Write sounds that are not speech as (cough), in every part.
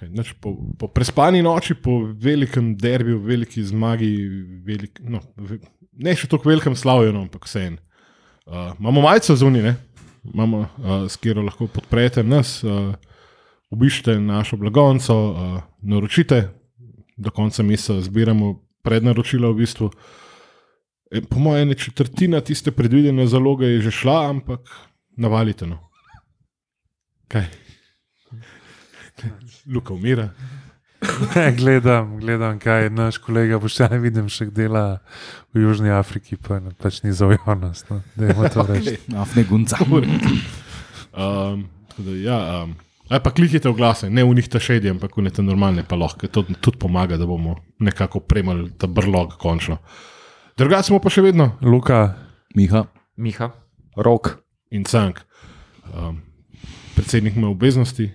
Kaj, nič, po, po prespani noči, po velikem derbiju, veliki zmagi, velik, no, ve, ne še tako velikem slavju, no, ampak vse en. Uh, imamo majico zunaj, imamo, uh, s katero lahko podprete nas, uh, obiščite našo blagovnico, uh, naročite, do konca meseca zbiramo prednaročila v bistvu. E, po mojem, četrtina tiste predvidene zaloge je že šla, ampak navalite. No. Kaj? Luka umira. Ne, (laughs) gledam, gledam, kaj naš kolega Boščan vidim, še dela v Južni Afriki, pa ne, pač ni za javnost. No. Dajmo to (laughs) reči. Afne gunca. (laughs) Um, tako da, ja, um, pa klikite v glase, ne v njih ta šedi, ampak v neke normalne pa lahko. To tudi pomaga, da bomo nekako premali ta brlog končno. Drugače smo pa še vedno Luka, Miha. Miha. Rok. in cank. Um, predsednik ima obveznosti.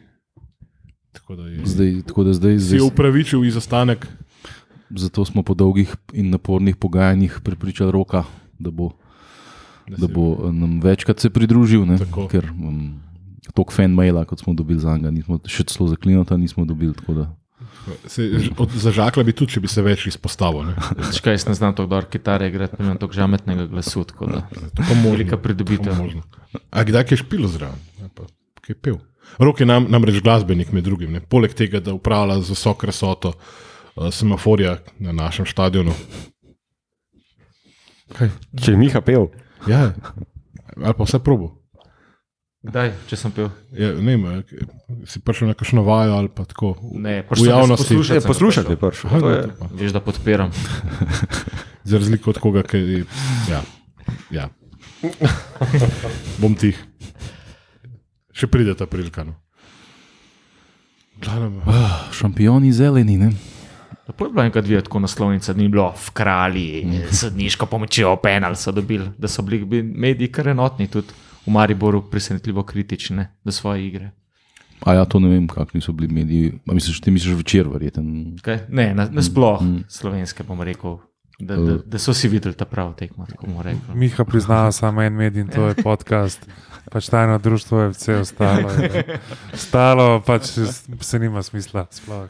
Tako da je Zdaj, tako da zdaj, si je upravičil izostanek. zato smo po dolgih in napornih pogajanjih prepričali roka, da bo, da bo eh, nam večkrat se pridružil. Ne, ker um, toliko fan maila, kot smo dobili za njega, nismo še celo zaklinota, nismo dobili. tako da- Se, od, zažakla bi tudi, če bi se več izpostavil. ne. Čakaj, jaz ne znam tako dobro kitare igrati, imam tako žametnega glasu. tako da To pa možno. Velika pridobitev. To možno. A kdaj je špilo zraven? Kaj je pel? Rok je nam, namreč glasbenik med drugim. Ne? Poleg tega, da upravlja z vso krasoto uh, semaforja na našem stadionu. Kaj? Če je Miha pel. Ja, ali pa vse probo. Kdaj, če sem pil? Ja, ne, vem, si prišel na kakšno vajo ali pa tako. Ne, v javnosti. poslušat Je sem poslušati je prišel. Aha, To je- no. Veš, da podpiram. Za razliko od koga, ki je. Ja, ja. (laughs) Bom tih. Še pride ta prilika. No. Glavnem, Ah, Šampioni zeleni. Ne? Lepo je bilo enkrat videti, ko naslovnica ni bilo v kralji, sodniško pomočjo, penal so dobili, da so bili bi mediji kar enotni, tudi v Mariboru presenetljivo kritični do svoje igre. A ja, to ne vem, kakšni so bili mediji. A misliš, ti misliš večer, verjeten. Kaj? Ne, na, nasploh mm. slovenske bom rekel, da, da, da so si videli ta prav tekmo, tako bomo rekli. Miha priznava samo en medij in to je (laughs) podcast. Pač tajno društvo je vse ostalo. je. Ostalo pač se nima smisla. sploh.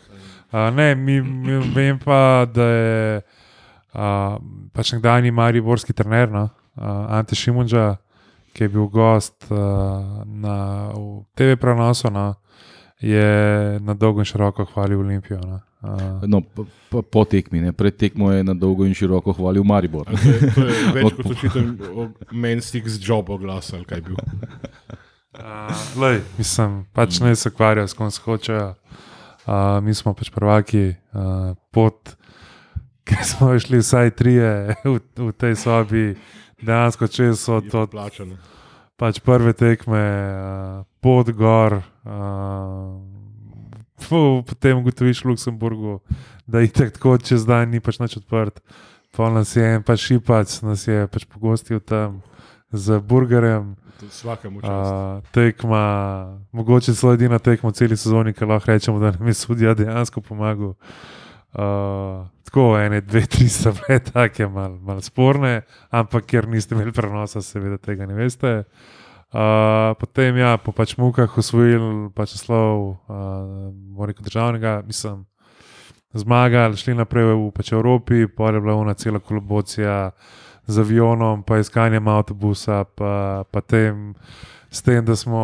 Uh, ne, mi, mi vem pa, da je uh, pač nekdanji mariborski trener, no? uh, Ante Šimunča, ki je bil gost uh, na TV prenosu, no? je na dolgo in široko hvalil Olimpijo. No? Uh, No, po, po, po tekmi, ne? pred tekmo je na dolgo in široko hvalil Maribor. To je, to je (laughs) več kot očitno meni stik z jobo glasa, ali kaj bil. Uh, lej, mislim, pač ne se ukvarjajo, s kom se hočejo. Uh, mi smo pač prvaki, uh, pot, (laughs) ki smo šli vsaj trije (laughs) v, v tej sobi, dejansko čez to plačano. pač prve tekme, uh, pot gor. Uh, fu, potem ugotoviš v Luksemburgu, da je tako čez dan ni pač nič odprt. Pa nas je en pač šipac, nas je pač pogostil tam z burgerjem. Vsakemu času. Tekma, mogoče celo edina tekma v celi sezoni, ki lahko rečemo, da nam je sudija dejansko pomagal. Uh, tako, ene, dve, tri so bile take, malo mal sporne, ampak ker niste imeli prenosa, seveda tega ne veste. Uh, potem, ja, po pač mukah usvojili pač naslov, uh, državnega, mislim, zmagali, šli naprej v pač Evropi, pa je bila ona cela kolobocija z avionom, pa iskanjem avtobusa, pa, pa tem, s tem, da smo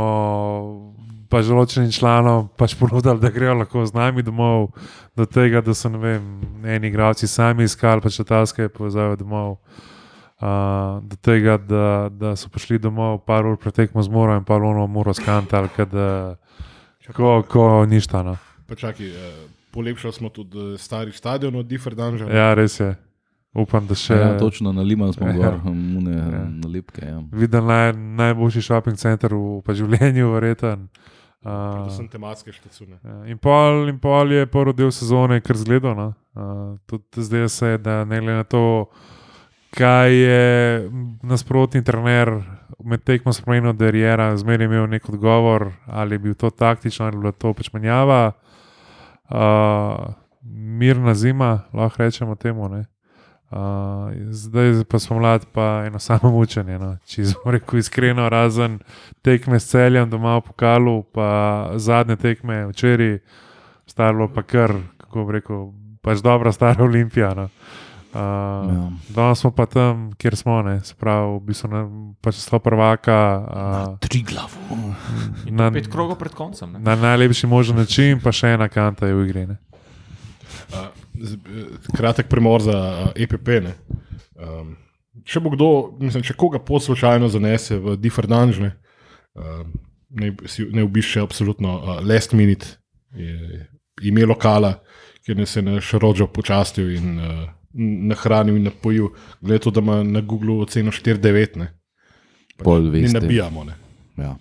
pač določenim članom pač ponudili, da grejo lahko z nami domov, do tega, da so ne vem, eni igravci sami iskali pač letalske povezave domov. Uh, do tega, da, da so prišli domov, par ur pretekmo z moro in par ur moro skantali, da ko, ko ništa. No. Pa čakaj, eh, polepšali smo tudi eh, stari stadion od Differdanža. Ja, res je. Upam, da še. Ja, točno na Liman smo Ja. gor, mune Ja. nalepke. Ja. Videl naj, najboljši shopping center v pa življenju, verjeten. Uh, To so tematske štacune. Ja, In pol, in pol je prvi del sezone, kar zgledal. No? Uh, tudi zdaj se je, da ne glede na to, kaj je nasprotni trener med tekmo spremenil, da je zmeraj imel nek odgovor, ali je bil to taktično, ali je bila to pač menjava. Uh, mirna zima, lahko rečemo temu. Ne? Uh, zdaj pa smo mladi, pa eno samo mučenje. No? Če smo rekel iskreno, razen tekme s celjem doma v pokalu, pa zadnje tekme včeraj, staro pa kar, kako bi rekel, pač dobra stara Olimpija. No. Uh, Ja. Danes smo pa tam, kjer smo, ne, se pravi, v bistvu na, pač slo prvaka. Uh, Tri glavo. na, Pet krogov pred koncem. Ne? na najlepši možen način, pa še ena kanta je v igri. Ne. Eh, kratek premor za uh, EPP. Ne. Um, če bo kdo, mislim, če koga pot slučajno zanese v Differdanžne, um, ne, si- ne obišče absolutno uh, last minute, je ime lokala, kjer ne se je naš rođo počastil in uh, nahranil in napojil. Glede to, da ima na Googlu oceno 4-9, ne. Pač Pol ne veste. nabijamo. Ne. Ja.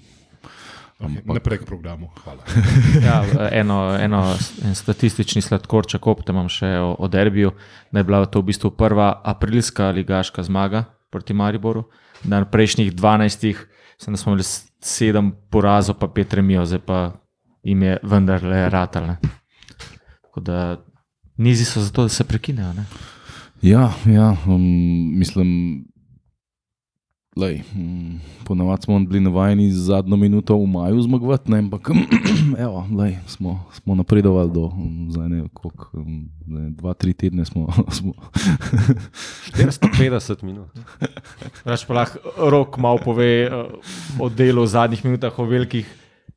Okay, naprej k programu. Hvala. (laughs) Ja, eno, eno, en statistični sladkorček opte imam še o, o derbiju, da je bila to v bistvu prva aprilska ligaška zmaga proti Mariboru. Na prejšnjih 12 sem, smo imeli s- sedem porazov, pa pet remijo, zdaj pa jim je vendarle ratal. ne. Tako da nizi so zato, da se prekinejo. Ne? Ja, ja um, mislim, lej, um, ponavadi smo bili navajeni zadnjo minuto v maju zmagovati, ne, ampak (clears throat) evo, lej, smo, smo napredovali do um, zdaj ne, koliko, um, zdaj, dva, tri tedne. Smo, (laughs) smo, 450 minut. Raš pa lahko rok malo pove uh, o delu v zadnjih minutah, o velikih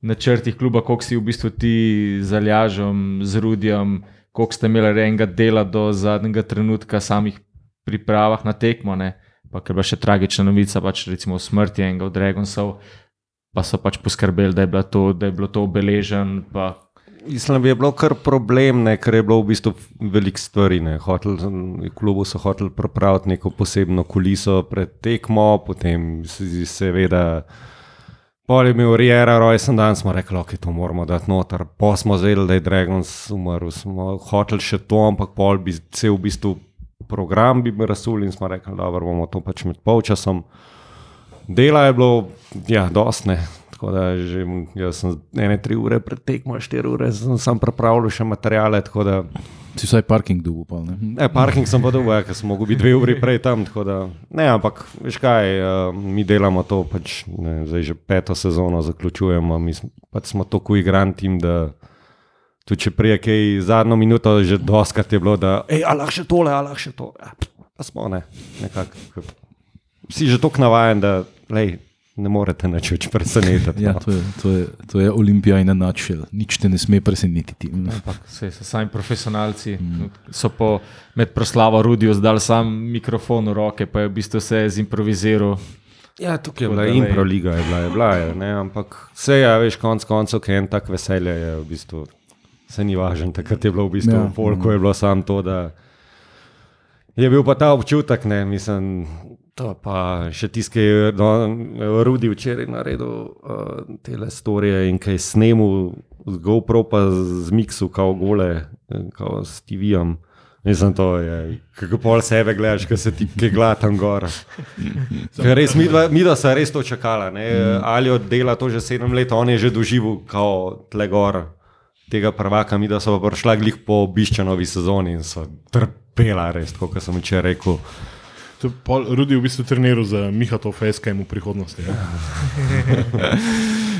načrtih kluba, koliko si v bistvu ti zalažem, z Rudijem, koliko ste imeli enega dela do zadnjega trenutka samih pripravah na tekmo. Ne? Pa ker je bila še tragična novica, pač recimo o smrti enega od Dragonsov, pa so pač poskrbeli, da je, to, da je bilo to obeležen. Pa, Mislim, da je bilo kar problem, ne, ker je bilo v bistvu veliko stvari. Hotel, klubu so hoteli pripraviti neko posebno kuliso pred tekmo, potem si- seveda. Pol je imel Riera, rojsten dan, smo rekli, okay, to moramo dati noter. Po smo zvedeli, da je Dragons umrl, smo hoteli še to, ampak pol bi cel v bistvu program bi razsul in smo rekli, da bomo to pač med polčasom. Dela je bilo, ja, dostne. Tako da že, jaz sem ene tri ure pred tekmo, štiri ure sem, sem pripravljal še materijale. tako Da, si vsaj parking dubupal. ne, parking sem pa dobil, ker sem mogel biti dve uri prej tam. Da, ne, ampak veš kaj, uh, mi delamo to, pač, ne, zdaj že peto sezono zaključujemo. Mi smo, pač smo tako igran tim, da tudi če prije kaj zadnjo minuto, že doskrat je bilo, da je lahko še tole, lahko še to. Ja, pa smo ne, nekako. Si že tako navaden, da lej, ne morete nič več presenetiti. Ja, no. to je, to, je, to je Olimpija in načel. Nič te ne sme presenetiti. ampak vse so sami profesionalci. Mm. So po, med proslavo Rudijo zdali sam mikrofon v roke, pa je v bistvu vse zimproviziral. Ja, tukaj je bila improliga, je bila, je bila je, ne, ampak vse je, veš, konc koncev, ki je en tak veselje, je v bistvu, se ni važen, takrat je bilo v bistvu, Ja. ja. polko je bilo samo to, da je bil pa ta občutek, ne, mislim, to pa še tisti, ki je no, Rudi včeraj naredil uh, te storije in kaj snemu z GoPro pa z miksu, kao gole, eh, kao s TV-jem. Mislim, to je, kako pol sebe gledaš, ko se ti kegla tam gor. (laughs) Res, mi, dva, mi da so res to čakala. Ne? Ali od dela to že sedem let, on je že doživel kao tle gor tega prvaka, mi da so pa prišla glih po obiščenovi sezoni in so trpela res, kot sem včeraj rekel. To je pol- Rudi v bistvu treniral za Mihato FSKM v prihodnosti. Ja.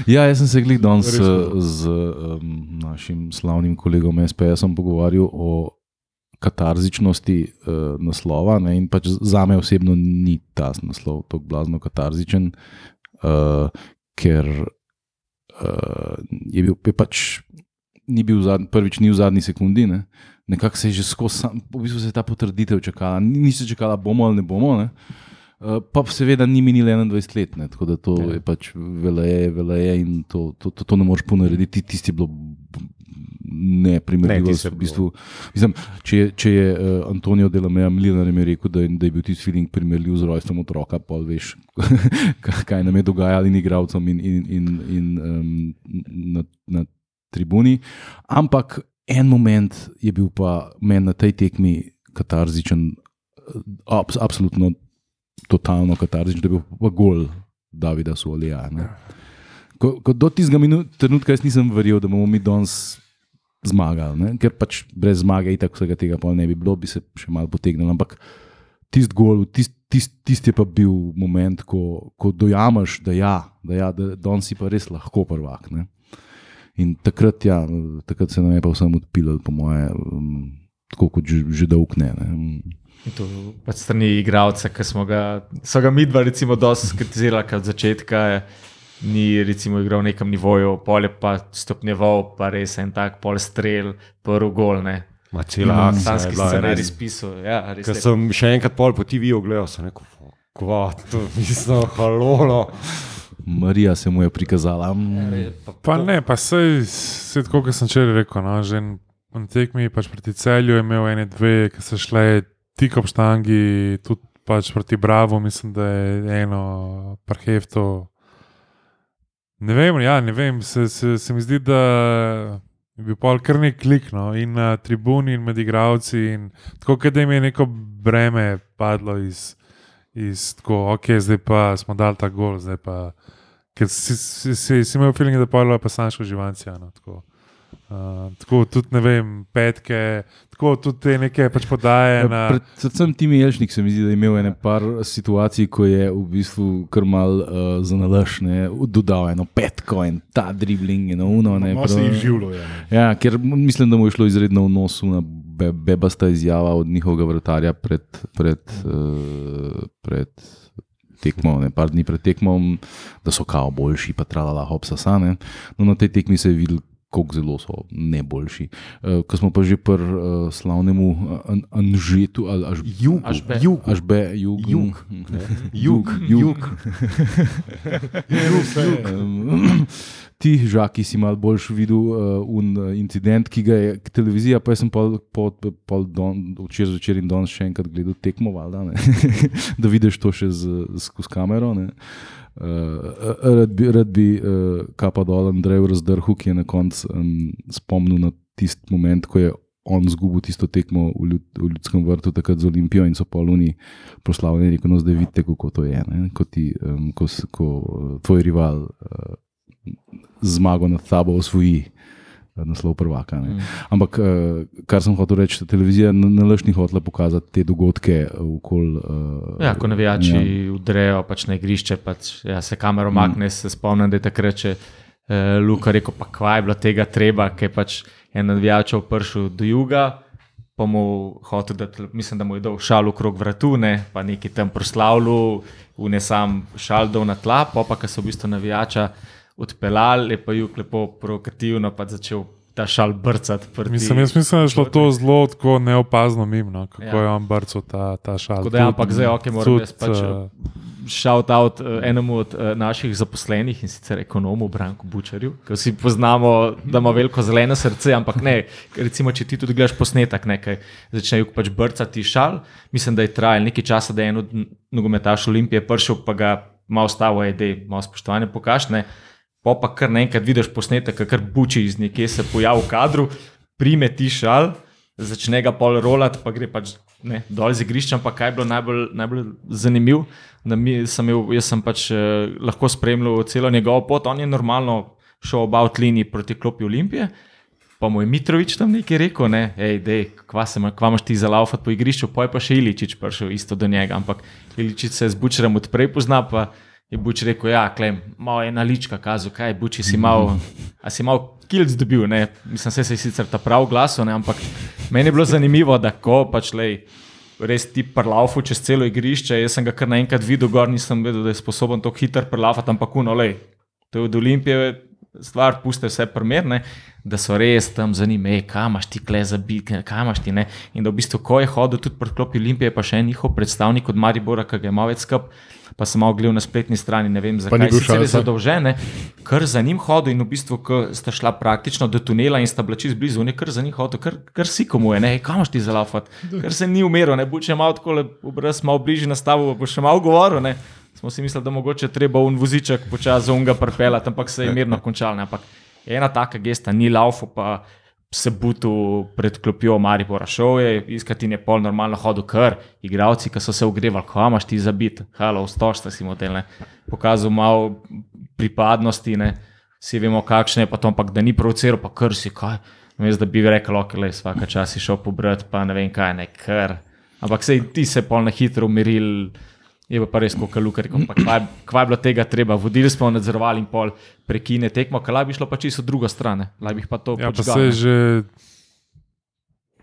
Ja, jaz sem se glih danes Res z, hudo. z um, našim slavnim kolegom SPS-om pogovarjal o katarzičnosti uh, naslova. Ne, in pač za me osebno ni ta naslov tako blazno katarzičen, uh, ker uh, je bil je pač. Ni bil zadnji, prvič ni v zadnji sekundi, ne. Nekako se je že skozi, v bistvu se je ta potrditev čakala, ni ni se čakala, bomo ali ne bomo. Ne. Uh, pa seveda ni minilo 21 let, ne, tako da to Ja. je pač veleje, veleje in to, to, to, to ne moreš ponarediti. Tisti je bilo. Ne, tisto je v bistvu, mislim, če je, če je uh, Antonijo Delameja Mlinar rekel, da, je- da je bil tisti feeling primerljiv z rojstvom otroka, pa veš, (laughs) kaj nam je dogajalo in igravcem in, in, in, in um, na, na tribuni. Ampak en moment je bil pa meni na tej tekmi katarzičen, abs, absolutno totalno katarzičen, da je bil pa gol Davida Solija. ne. Ko, ko do tistega trenutka jaz nisem verjel, da bomo mi danes zmagali, ne? ker pač brez zmage itak vsega tega ne bi bilo, bi se še malo potegnil. Ampak tisti gol, tisti tist, tist je pa bil moment, ko, ko dojameš, da, ja, da, ja, da danes si pa res lahko prvak. Ne? In takrat, ja, takrat se nam je pa vsem odpilal, po moje, um, tako kot že, že dolg ne. ne. In To pač strani igralca, ki smo ga, so ga mi dva, recimo, dosti skritizirali od začetka. Ni recimo igral na nekem nivoju, polje pa stopnjeval, pa res en tak pol strel, prvi gol. Ne. Ma cela akcija bila scenarij res. spisal. Ja, res Ker sem še enkrat pol po TV-ju gledal, sem rekel, kva, to (laughs) mislim, halolo. Marija se mu je prikazala. mm, Pa ne, pa sej, sej tako, kot sem včeraj rekel. No, že na tekmi pač proti celju je imel ene dve, ki so šle tik ob štangi, tudi pač proti Bravo, mislim, da je eno parhefto. Ne vem, ja, ne vem, se, se, se mi zdi, da je bil pol kar nek klik no, in na tribuni, in med igravci. In tako, kot da jim je neko breme padlo iz, iz tako, ok, zdaj pa smo dali ta gol, zdaj pa. Ker si, si, si, si imel feeling, da pa je pa sanjsko živancija. No, tako. Uh, tako tudi ne vem, petke, tako tudi te neke pač podaje. Na, Ja, Predvsem Timi Jelšnik se mi zdi, da je imel ene par situacij, ko je v bistvu kar mal uh, za nalaš, ne, dodal eno petko in ta dribling in uno. Ne, Malo se prav- jih živlo. Ja, ne. Ja, ker mislim, da mu je šlo izredno v nos, na be, bebasta izjava od njihovega vratarja pred, pred, uh, pred tekmo, ne par dni pred tekmo, da so kao boljši, pa tralala hopsa sane. No, na tej tekmi se je videl. Kako zelo so ne boljši. Uh, ko smo pa že pri uh, slavnemu An- Anžetu ali až, Jugu, Ažbe. Jugu, Ažbe, Jug, Jug. Jug, (laughs) Jug. Um, (laughs) (clears throat) ti, žaki, si malo boljš videl uh, un, uh, incident, ki ga je televizija, pa sem pol, pol, pol don, včeraj zvečer in danes še enkrat gledal tekmo, valjda, ne, (laughs) da vidiš to še z, skozi kamero. Ne. Uh, rad bi, rad bi uh, kapa dol Andreju razdrhu, ki je na koncu um, spomnil na tisti moment, ko je on zgubil tisto tekmo v, ljud, v ljudskem vrtu, takrat z Olimpijo in so poluni proslavljeni, rekel, no zdaj vidite, kako to je. Ne? Ko, ti, um, ko, ko uh, tvoj rival uh, zmago nad tabo osvoji. uh, Naslov prvaka. Mm. Ampak, uh, kar sem hotel reči, televizija nalaš ni hotela pokazati te dogodke okoli. Uh, Ja, ko navijači ja. udrejo pač na igrišče, pač, ja, se kamero makne. Mm. Se spomnim, da je takrat še eh, Luka rekel, pa kva je bilo tega treba, ker je pač en navijač prišel do juga. Pa mu hotel, da, mislim, da mu je dal šal okrog vratu, ne, pa neki tam proslavljal, vne sam šal dol na tla, pa pa, ko so v bistvu navijača odpeljali, je pa jug lepo provokativno začel ta šal brcati. mislim, jaz mislim, da je šlo to zelo tako neopazno mimo, no, kako Ja. je on brcal ta, ta šal. Tako da, ja, ampak zdaj, ok, moram tudi, jaz pač shout out uh, enemu od uh, naših zaposlenih in sicer ekonomu Branku Bučarju, ki vsi poznamo, da ima veliko zeleno srce, ampak ne, recimo, če ti tudi gledaš posnetek, nekaj začnejo pač brcati šal. Mislim, da je trajal nekaj časa, da je en od nogometašov Olimpije prišel, pa ga malo stavo je, da je malo spoštovanje pokašne. Pa pa kar naenkrat vidiš posnetek, kar buči iz nekje se pojavi v kadru, prime ti šal, začne ga pol rolati, pa gre pač ne, dol z igrišča. Ampak kaj je bilo najbolj, najbolj zanimivo, sem imel, jaz sem pač eh, lahko spremljal celo njegovo pot, on je normalno šel about liniji proti klopi Olimpije. Pa mu je Mitrovič tam nekaj rekel, ne, hej, dej, kva, se, kva imaš ti za laufat po igrišču, pa je pa še Iličič prišel isto do njega, ampak Iličič se z Bučerem odprej pozna, pa je Buč rekel, ja, klem, malo je nalička kazal, kaj, Buči si mal, a si mal kilc dobil, ne, mislim, se je sicer ta prav glaso, ne, ampak meni je bilo zanimivo, da ko pač lej, res ti prlaufu čez celo igrišče, jaz sem ga kar naenkrat videl, gor nisem vedel, da je sposoben to hitro prlaufati, ampak uno, lej, to je od Olimpije stvar, puste vse primerne, da so res tam zanimivi, kaj imaš ti kle za biti, kaj imaš ti ne. In da v bistvu, ko je hodil tudi proti klopi Olimpije, pa še en njihov predstavnik od Maribora, ki ga je malo več skup, pa sem malo gledal na spletni strani, ne vem, zakaj bil si cel Šalca? zadolžen, ne, kar za njim hodil in v bistvu, ko sta šla praktično do tunela in sta bila čez blizu, on je kar za njim hodil, kar, kar si komu je, ne, kam imaš ti zalafati, ker se ni umiril, ne, buče malo tako, obraz malo bližje nastavil, bo še malo govoril, ne. Smo si mislili, da mogoče treba un voziček počasi za unga prpelati, ampak se je mirno končal. ne. Ampak ena taka gesta, ni laufo, pa se butu pred klopjo Maribora šel je, iskati in je pol normalno hodil kar, igravci, ki so se ogrevali, kam imaš ti zabit, halo, stošta si model, ne. pokazal malo pripadnosti, ne. vsi vemo kakšne je, pa to, ampak da ni provociral, pa kar si kaj. Vmes, da bi rekel, ok, le vsaka čas si šel pobrati, pa ne vem kaj, ne kar. Ampak sej ti se pol na hitro umiril, Je pa, pa res, kot Luka rekel, pa kva, kva je bilo tega treba. Vodili smo, nadzorovali in pol prekine tekmo, kaj bi šlo pa čisto druga stran. Laj bi pa to Ja, pa počgal, se je ne. že,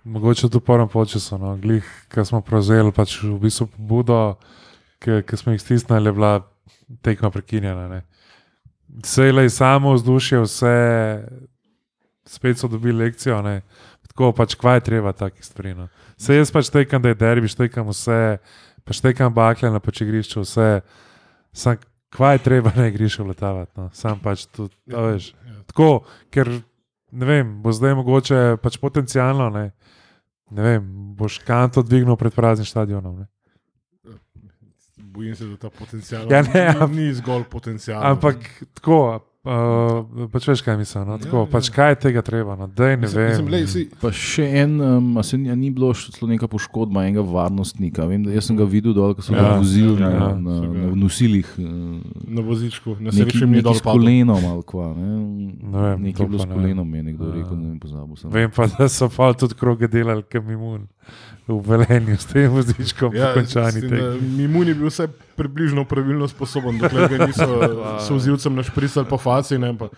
mogoče v prvem času, no, glih, ki smo prevzeli pač v bistvu pobudo, ki smo jih stisnili, je bila tekma prekinjena. Ne. Vse je le samo vzdušje, vse, spet so dobili lekcijo. Ne. Tako pač, kva je treba takih stvari. No. Se jaz pač tekam, da je derbi, štekam vse, pač tekam bakle na pač igrišču, vse. Sam, kva je treba na igrišču letavati, no. sam pač tudi, ja, veš. Tako, ker ne vem, bo zdaj mogoče pač potencialno, ne, ne vem, boš kanto dvignil pred praznim stadionom. Ne. Bojim se, da ta potencial Ja, ne, am- ni, ni zgolj potencial. Ampak tako, uh, pač veš, kaj mislim. No, tako, Ja, ja. pač kaj je tega treba, no, dej ne mislim, vem. mislim, lej, si, Pa še en, um, a se ni, ni bilo šlo neka poškodba enega varnostnika. Vem, da, jaz sem ga videl dol, ko so ga Ja, vozili ja, na, ja, na, so ga- na nosilih. uh, na vozičku, na srečem ni neki dol s kolenom ali kva. Ne? Ne vem, Nekaj je bilo s kolenom, je nekdo Ja. rekel, ne vem, pozabil sem. Vem pa, da so pa tudi kroge delali, kam imun v Velenju s tem vozičkom, ja, končani tek. Mimun je bil vse približno pravilno sposoben, dokler ga niso (laughs) s vozilcem našprisali po faci. Ne, pa,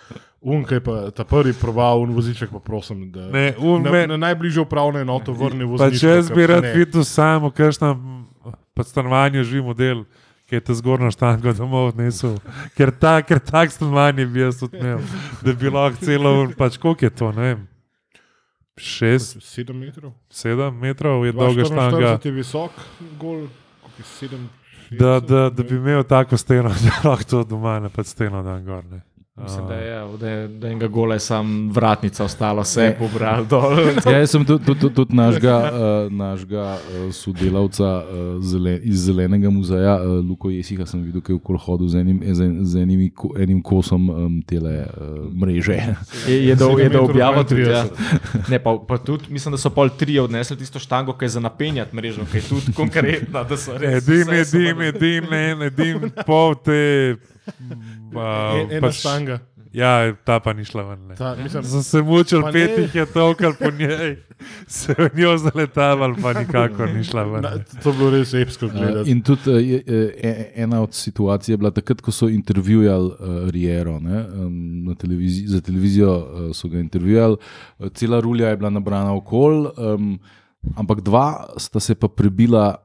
unkaj pa ta prvi probal, un voziček pa prosim, da Ne, un na, me- na najbližjo upravno enoto vrne voziček. če jaz bi rad videl samo, kakšnem stanovanju živi model, ki je ta zgornjo štango domov odnesel. Ker, ta, ker tak stanovanje bi jaz imel, da bi lahko celo, pač koliko je to, ne vem. Šest, 7 metrov. sedem metrov je dolga štanga. 2,44 je visok, gol, koliko je 7. Da, da, da bi imel tako steno, (laughs) da lahko to doma ne pa steno dan gor. Ne. Mislim, da je, da je, da je enega gola je sam vratnica ostala, vse je pobral dol. (laughs) Ja, jaz sem tudi, tudi, tudi, tudi našega, uh, našega uh, sodelavca uh, zele, iz Zelenega muzeja, uh, Luko Jesiha, sem videl, ki je okoli hodil z enim, z, en- z enimi, ko, enim kosom um, tele uh, mreže. Je, je da, je da 7 objavil tudi. Ja. 32. Ne, pa, pa tudi, mislim, da so pol tri odnesli tisto štango, ki je za napenjati mrežo, ki je tudi (laughs) konkretna. da so res Edim, edim, edim, edim, pol te. Uh, En- Ena štanga. Ja, ta pa ni šla ven. ne. Ta, mislim, Sem se mučil, Pa pet jih je tokal po njej, (laughs) se v njo zaletaval, pa nikakor ni šla ven. na, to je bilo res epsko gledati. in tudi uh, je, uh, ena od situacij je bila takrat, ko so intervjuvali uh, Riero. Ne, um, na televizi za televizijo uh, so ga intervjuvali, uh, cela rulja je bila nabrana okol, um, ampak dva sta se pa prebila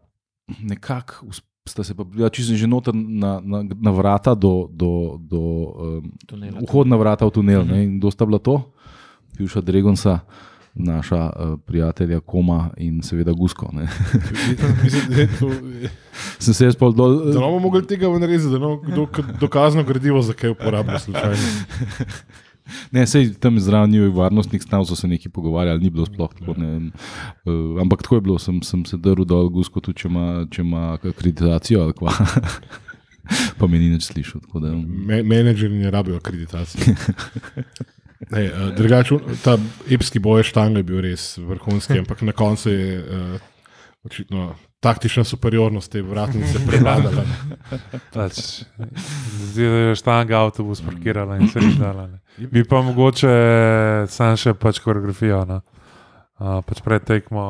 nekako. Sta se pa bila čisto že noter na, na, na vrata, do, do, do um, Tunela. vhodna vrata v tunel. Ne? In kdo sta bila to? Pivša Dregonsa, naša uh, prijatelja Koma in seveda Gusko. ne. (laughs) Sem se jaz pol dol. Da ne bomo mogli tega rezati, da ne bomo dokazno gradivo, zakaj uporablja slučajno. (laughs) Ne, sej tam zraven njih varnostnih stav so se nekaj pogovarjali, ni bilo sploh tako. Ne, uh, ampak tako je bilo, sem, sem se drl dol, gusko tudi, če ima, če ima akreditacijo ali kva. (laughs) pa me ni nič slišal. tako Da, Me, menedžerji ne rabijo akreditacije. (laughs) Ne, uh, drugače, un- ta epski boj štanga je bil res vrhunski, (laughs) ampak na koncu je uh, očitno taktična superiornost te vratnice prevladala. Pač, Zdi se, da je štanga avtobus parkirala in se ni dala. Bi pa mogoče sam še pač koreografijo. No. Uh, pač pred tekmo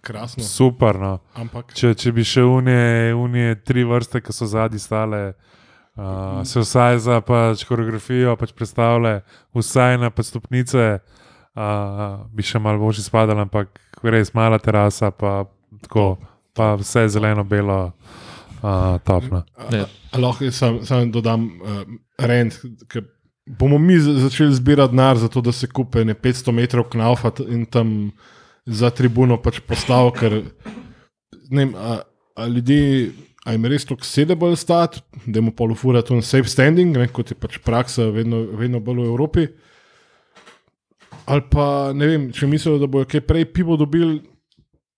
Krasno. super. No. Ampak Če, če bi še unije, unije tri vrste, ki so zadnji stale, uh, se vsaj za pač koreografijo pač predstavlja, vsaj na pač stopnice, uh, bi še malo boljši spadali, ampak res mala terasa, pa, tako, pa vse zeleno-belo, uh, topno. Lahko sam, sam dodam uh, rent, ker bomo mi za- začeli zbirati denar za to, da se kupe ne 500 metrov knaufa in tam za tribuno pač postav, ker ne vem, a, a ljudi. A jim res tako sede bolj stati, da jim polufura to safe standing, ne, kot je pač praksa vedno, vedno bolj v Evropi. Ali pa ne vem, če mislijo, da bojo kaj prej pivo dobili,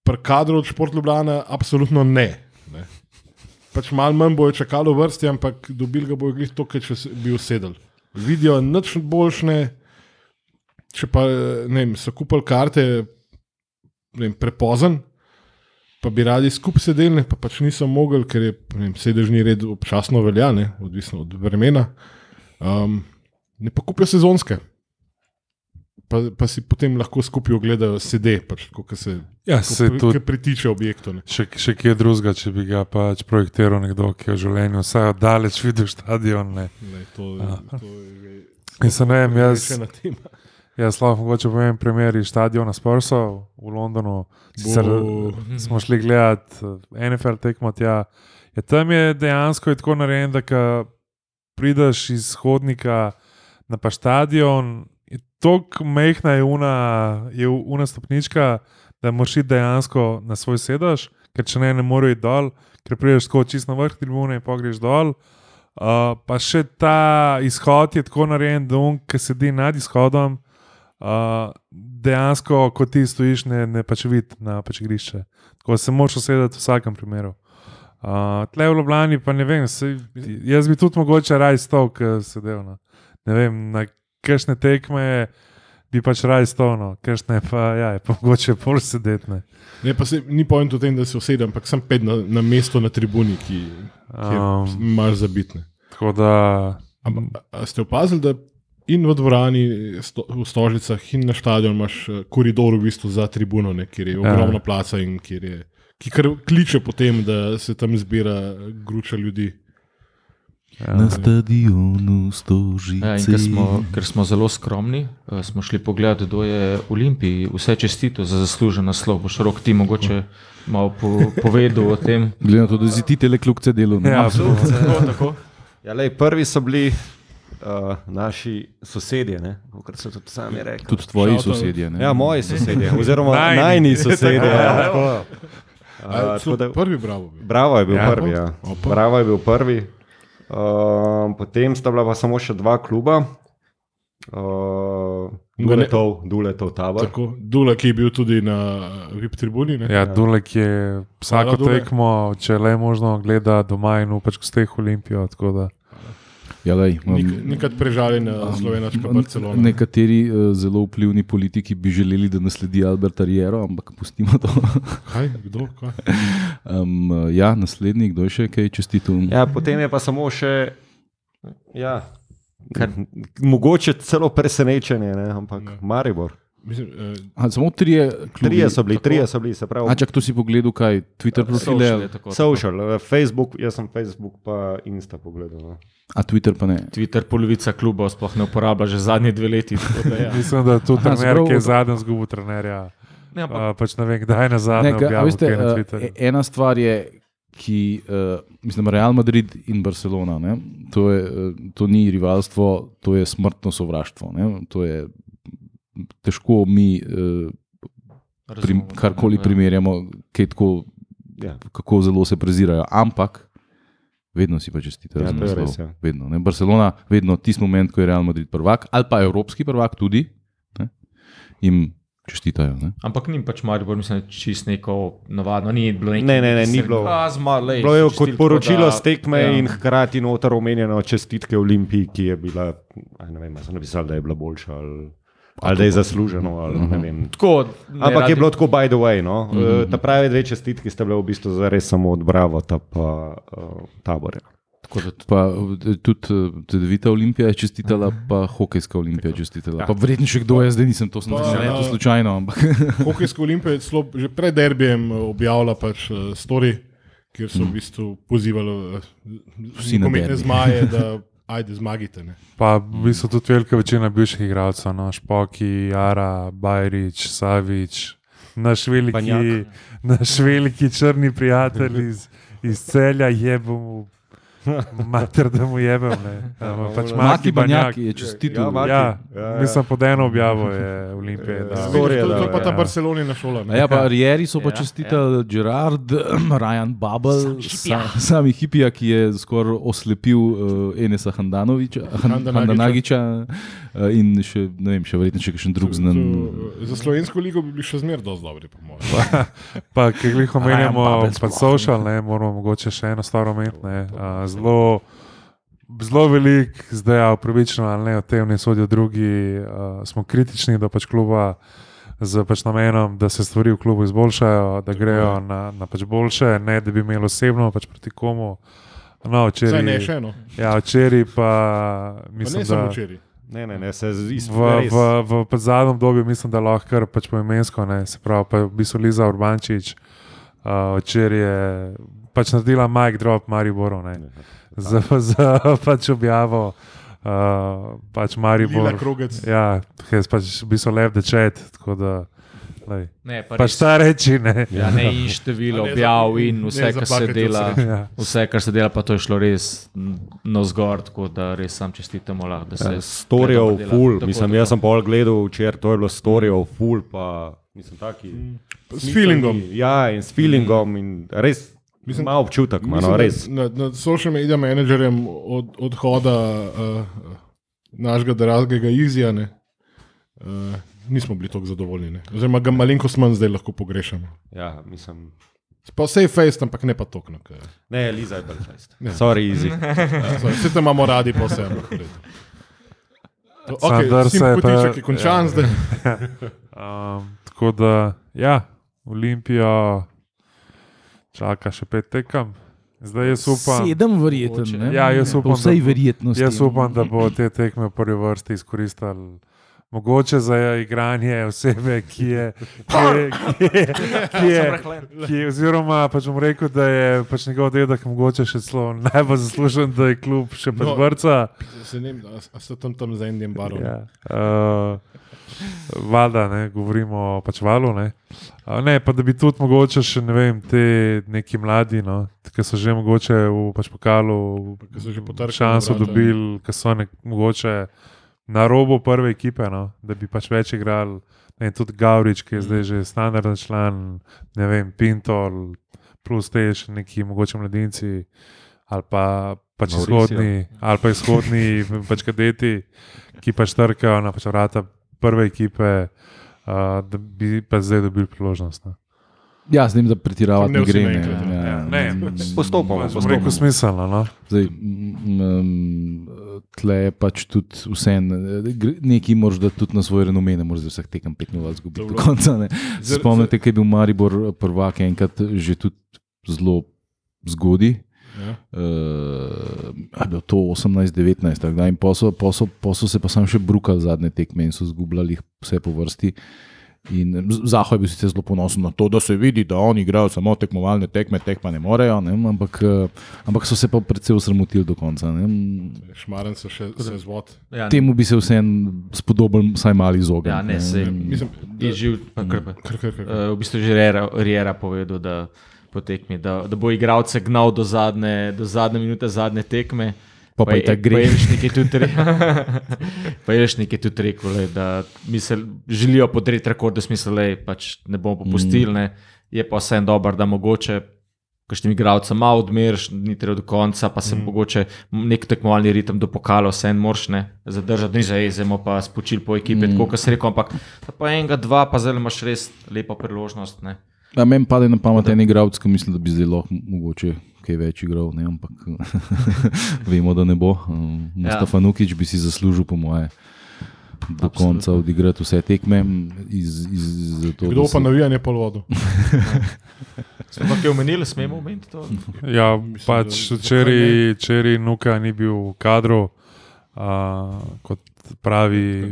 prekadro od Šport Ljubljana, absolutno ne. ne. Pač malo manj bojo čakali v vrsti, ampak dobili ga bojo glih to, če bi usedeli. Vidijo nič boljšne, če pa vem, so kupili karte vem, prepozen, pa bi radi skupaj sedeli, pa pač niso mogli, ker je vem, sedežni red občasno velja, ne, odvisno od vremena. Um, ne pa kupijo sezonske. pa, pa si potem lahko skupaj ogledajo sede, pač, ko se, Ja, ko, se pri- tudi ko pritiče objektu. ne. še, še kje drugega, če bi ga pač projektiral nekdo, ki je v življenju vsaj daleč videl stadion. Ne. Ne, to, Ja. to je Mislim, ne vem, jaz, (laughs) jaz lahko mogoče povem primer iz stadiona Spursov v Londonu. Sicer smo šli gledat eh, NFL tekmo tja. Ja, tam je dejansko je tako narejeno, da ko prideš iz hodnika na pa stadion, tako mehna je una, je una stopnička, da moraš iti dejansko na svoj sedež, ker če ne, ne moreš iti dol, ker prideš tako čisto na vrh tribune in pogreš dol. Uh, pa še ta izhod je tako narejen, da on, ki sedi nad izhodom, uh, dejansko, ko ti stojiš, ne, ne pač vidi na pač igrišče. Tako se moraš usedeti v vsakem primeru. Uh, tle v Ljubljani pa ne vem, se, jaz bi tudi mogoče raj stal, ki sedel. No. Ne vem, na kakšne tekme bi pač raj stal, no. kakšne pa, ja, je pa mogoče pol sedeti. Ne. Ne, pa se, ni point v tem, da se usedem, ampak sem pet na, na mesto na tribuni, ki Um, um, imaš zabitne. tako da, Ampak ste opazili, da in v dvorani, sto, v stožicah, in na stadionu imaš eh, koridor v bistvu za tribuno, ne, kjer je Ja. ogromna placa in kjer je. Ki kar kliče po tem, da se tam zbira gruča ljudi. Ja, Na stadionu stožice. Ja, in ker smo, ker smo zelo skromni, eh, smo šli pogledat, kdo je v Olimpiji. Vse čestito za zaslužen naslov. Boš rok ti mogoče malo po, povedal o tem. Glede na to, da si ti telekljubce delal. ne? ja, (laughs) Tako, tako. (laughs) Ja, lej, prvi so bili uh, naši sosedje, kot so tudi sami rekli. Tudi tvoji out. sosedje. ne? Ja, moji sosedje, (laughs) oziroma Najni. najni sosedje. Tako, ja, ja. tako. A, A, celo tako da- Prvi bravo. bil. Bravo je bil Ja. ja. prvi. Ja. Opa. Bravo je bil prvi. Uh, potem sta bila pa samo še dva kluba. Uh, Duletov, Duletov tabor. Tako, Dula, ki je bil tudi na VIP tribuni. Ne? Ja, Dulek je vsako Hvala, Dule. tekmo, če le možno, gleda doma in upač gosteh Olimpijo. tako da. Ja, lej, um, Nik, nikad prežaljena slovenačka Barcelona. ne. Nekateri uh, zelo vplivni politiki bi želeli, da nasledi Albert Ariero, ampak pustimo to. (laughs) Kaj, kdo? Kaj? Um, ja, naslednji, kdo je še kaj čestitil? Ja, potem je pa samo še. Ja, kar, mogoče celo presenečenje, ne? ampak Ja. Maribor. Mislim, eh, A, samo trije, klubi. Trije so bili, trije so bili, se pravi. A, čak, to si pogledal, kaj Twitter Social je profile, tako, tako. Social, eh, Facebook, jaz sem Facebook pa Insta pogledal. No. a Twitter pa ne. Twitter polovica klubov sploh ne uporablja že zadnji dve leti. tako da Ja. (laughs) Mislim, da tudi Aha, trener, ki je zadnji zgubil trenerja. Ne, ampak, Uh, pač ne vem, kdaj na zadnje Ne, objavil veste, uh, e- ena stvar je, ki, uh, mislim, Real Madrid in Barcelona. Ne? To, je, uh, to ni rivalstvo, to je smrtno sovraštvo. Ne? To je težko mi uh, prim, razumem, karkoli ja. primerjamo, kaj tako, Ja. kako zelo se prezirajo. Ampak. Vedno si pa čestitajo Ja, to je naslov. res, ja. Vedno. Ne? Barcelona, vedno tisti moment, ko je Real Madrid prvak, ali pa evropski prvak tudi, ne? jim čestitajo. Ne? Ampak ni pač Maribor, mislim, da čist neko navadno, ni bilo nekaj. Ne, ne, ne, ni bilo. Zmalej, Bilo je kot poročilo z tekme ja. in hkrati noter omenjeno čestitke Olimpiji, ki je bila, aj ne vem, sem napisal, da je bila boljša ali, ali da je zasluženo. Ali, ne vem. Tako, ne, Ampak radi- je bilo tako, by the way. No? Mm -hmm. Ta pravi dve čestitki sta bile v bistvu zares samo od Bravo, ta pa uh, tabor. Tako da Pa eh, tudi eh, Tedevita Olimpija je čestitala, pa hokejska Olimpija je čestitala. Pa verjetno še kdo je, zdaj nisem to snil, ja. to slučajno. Ampak. (laughs) Hokejska olimpija je celo že pred derbijem eh, objavila pač uh, story, kjer so v bistvu pozivali uh, Vsi na zmaje, da (laughs) ajde zmagite. Ne. Pa v bistvu tudi velika večina bivših igralcev, no, Špoki, Jara, Bajrič, Savič, naš veliki, naš veliki črni prijatelj iz, iz celja je bomu. (laughs) Mater, da mu jebem. ne. Ampak Pač Maki Banjak. Je čestitil. Ja, Maki. Ja, Ja, ja. mislim, pod eno objavo je Olimpije. Ja, dal. Storija, to, to je da, pa ta ja. Barcelonina šola. Ne. Ja, pa Rieri so pa Ja, čestitali ja. Gerard, (clears throat) Ryan Bubble, sa, sami hipija, ki je skoraj oslepil uh, Enesa Handanoviča, Han, Handanagiča. Handanagiča in še, ne vem, še verjetno še kakšen drug znan. To, eh, Za slovensko ligo bi bili še zmeraj dosti dobri, po mojem. Pa, ki jih omenjamo, Babel pa social, ne, moramo mogoče še eno stvar omeniti. A, Zelo, zelo velik, zdaj je upravičeno ali ne, o tem ne sodijo drugi. A, smo kritični do pač kluba z pač namenom, da se stvari v klubu izboljšajo, da grejo na, na pač boljše, ne da bi imeli osebno pač proti komu. No, včeraj, ne še eno. ja, včeraj pa Pa mislim, ne samo da včeraj. Ne, ne, ne, se z- iz V, v, v, zadnjem obdobju mislim, da lahko kar pač poimensko, ne, se pravi, pa v bistvu Liza Urbančič, uh, včeraj je pač naredila Mike Drop Mariboru, ne, za, za (laughs) pač objavo. Uh, pač Lila Maribor. krogec. Ja, hes pač v bistvu left the chat, tako da. Lej. Ne, pa Pač res, ta reči, ne. ja, ne in število ne objav in ne vse, kar se dela. Ja. Vse, kar se dela, pa to je šlo res na zgor, tako da res sam čestitamo. Lahko, da se Ja, Storijev, dobro dela. ful, Tako, mislim, tako. jaz sem pol gledal včeraj, to je bilo storijev, ful, pa mislim, taki. S feelingom. Ja, in s feelingom, in res, mislim, ima občutek, ima, no, res. Nad, nad social media menedžerjem od, odhoda uh, našega dragega Izijana uh, nismo bili tako zadovoljni. Ne. Oziroma, ga malenkost manj zdaj lahko pogrešamo. Ja, mislim, Pa vse je face, ampak ne pa tokno. ne, Liza je bolj čest. Ja. Sorry, easy. (laughs) Vse te imamo radi, pa vse. ampak v redu. To- Sandar Okay, se je pa- Kotiček je končan zdaj. (laughs) Um, tako da, ja, Olimpija čaka še pet tekem. Zdaj jaz upam, Sedem ne? Ja, jaz upam, Po da- jaz upam, da bo te tekme v prvi vrsti izkoristili. Mogoče za igranje osebe, ki je. Ki je, ki je, ki je, ki je oziroma, pač bom rekel, da je pač njegov dedek mogoče še celo najbolj zaslužen, da je klub še pač No. vrca. Se ne vem, a, a ste tam, tam z enim barom. Ja. Uh, Valjda, ne, govorimo o pač valu. Ne. Uh, ne, pa da bi tudi mogoče še ne vem, te neki mladi, no, ki so že mogoče v pač pokalu Ki so že potrkali šanso dobili, ki so nek, mogoče na robu prve ekipe, no, da bi pač več igrali. Ne, vem, tudi Gavrič, ki je zdaj že standardni član, ne vem, Pintol, plus te še neki mogoče mladinci, ali pa pač izhodni, ali pa izhodni (laughs) pač kadeti, ki pač trkajo na pač vrata prve ekipe, uh, da bi pa zdaj dobili priložnost. Ne. Ja, z njim, da pretiravati Ne ne gre. Ne, naenkrat, ja, Ja, ne, pač Postopoma, Pač bom rekel postopoma. smiselno. No? Zdaj, mm, um, tle je pač tudi vse, nekaj moraš da tudi na svoj renome, ne moreš vseh tekem 5-0 izgubiti do konca. ne. Spomnite, kaj je bil Maribor prvak enkrat že tudi zelo zgodaj. Ja. Uh, bilo to 18-19, tako da in posel, posel, posel se pa sam še brukal zadnje tekme in so zgubljali vse po vrsti. In Zaho je bil sicer zelo ponosen na to, da se vidi, da oni igrajo samo tekmovalne tekme, tek pa ne morejo, ne, ampak, eh, ampak so se pa predvsej usramotili do konca. Ne. Šmaren so še se zvod. Ja, Temu bi se vseeno spodobil vsaj mali izogniti. Ja, ne, sej. Mislim, je živ, pa kar pa. kar, kar, kar. Uh, v bistvu že Riera, Riera povedal, da, po tekmi, da, da bo igralce gnal do zadnje, do zadnje minute zadnje tekme. Pa pa je tako gre. Jelšnik je tudi, re, pa je (laughs) tudi rekel, lej, da misel, želijo podreti rekord, da smisel, da pač ne bomo popustili. Ne. Je pa vseeno dobro, da mogoče. Kakšnim igralcem malo odmeriš, ni treba do konca, pa se mm. mogoče nek tekmovalni ritem do pokala, vse en morš ne zadržati, ni za ezemo, pa spočil po ekipi, mm. tako kot se reče, ampak pa enega, dva, pa zdaj imaš res lepo priložnost. Ne. Ja, meni pade na pamet en igralec, ki misli, da bi zdaj lahko mogoče kaj več igral, ne, ampak (laughs) vemo, da ne bo. Um, Mustafa ja. Nukič bi si zaslužil, po moje, do Absolutno. konca odigrati vse tekme. Iz, iz, zato, Kdo pa se- navijanje po vodu? (laughs) Smo pa kaj omenili, smemo omeniti to? Ja, Mislim, pač včeraj, včeraj Nuka ni bil v kadru, uh, kot pravi,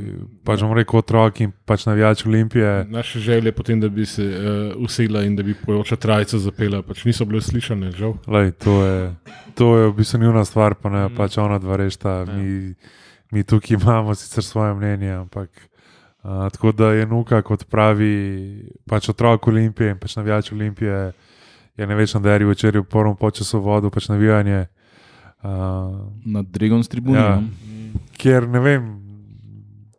pač bom rekel otrok in pač navijač Olimpije. Naše želje potem, da bi se uh, usedla in da bi pojoča trajica zapela, pač niso bile slišane, žal. Lej, to, je, to je v bistvu njuna stvar, pa ne pač ona dva rešta. Mi, mi tukaj imamo sicer svoje mnenje, ampak uh, tako da je Nuka, kot pravi, pač otrok Olimpije in pač navijač Olimpije, je največji derij včeraj v prvem času vodil pač navijanje. Uh, Na Dragon's tribuni. Ja. Ja. Ker ne vem,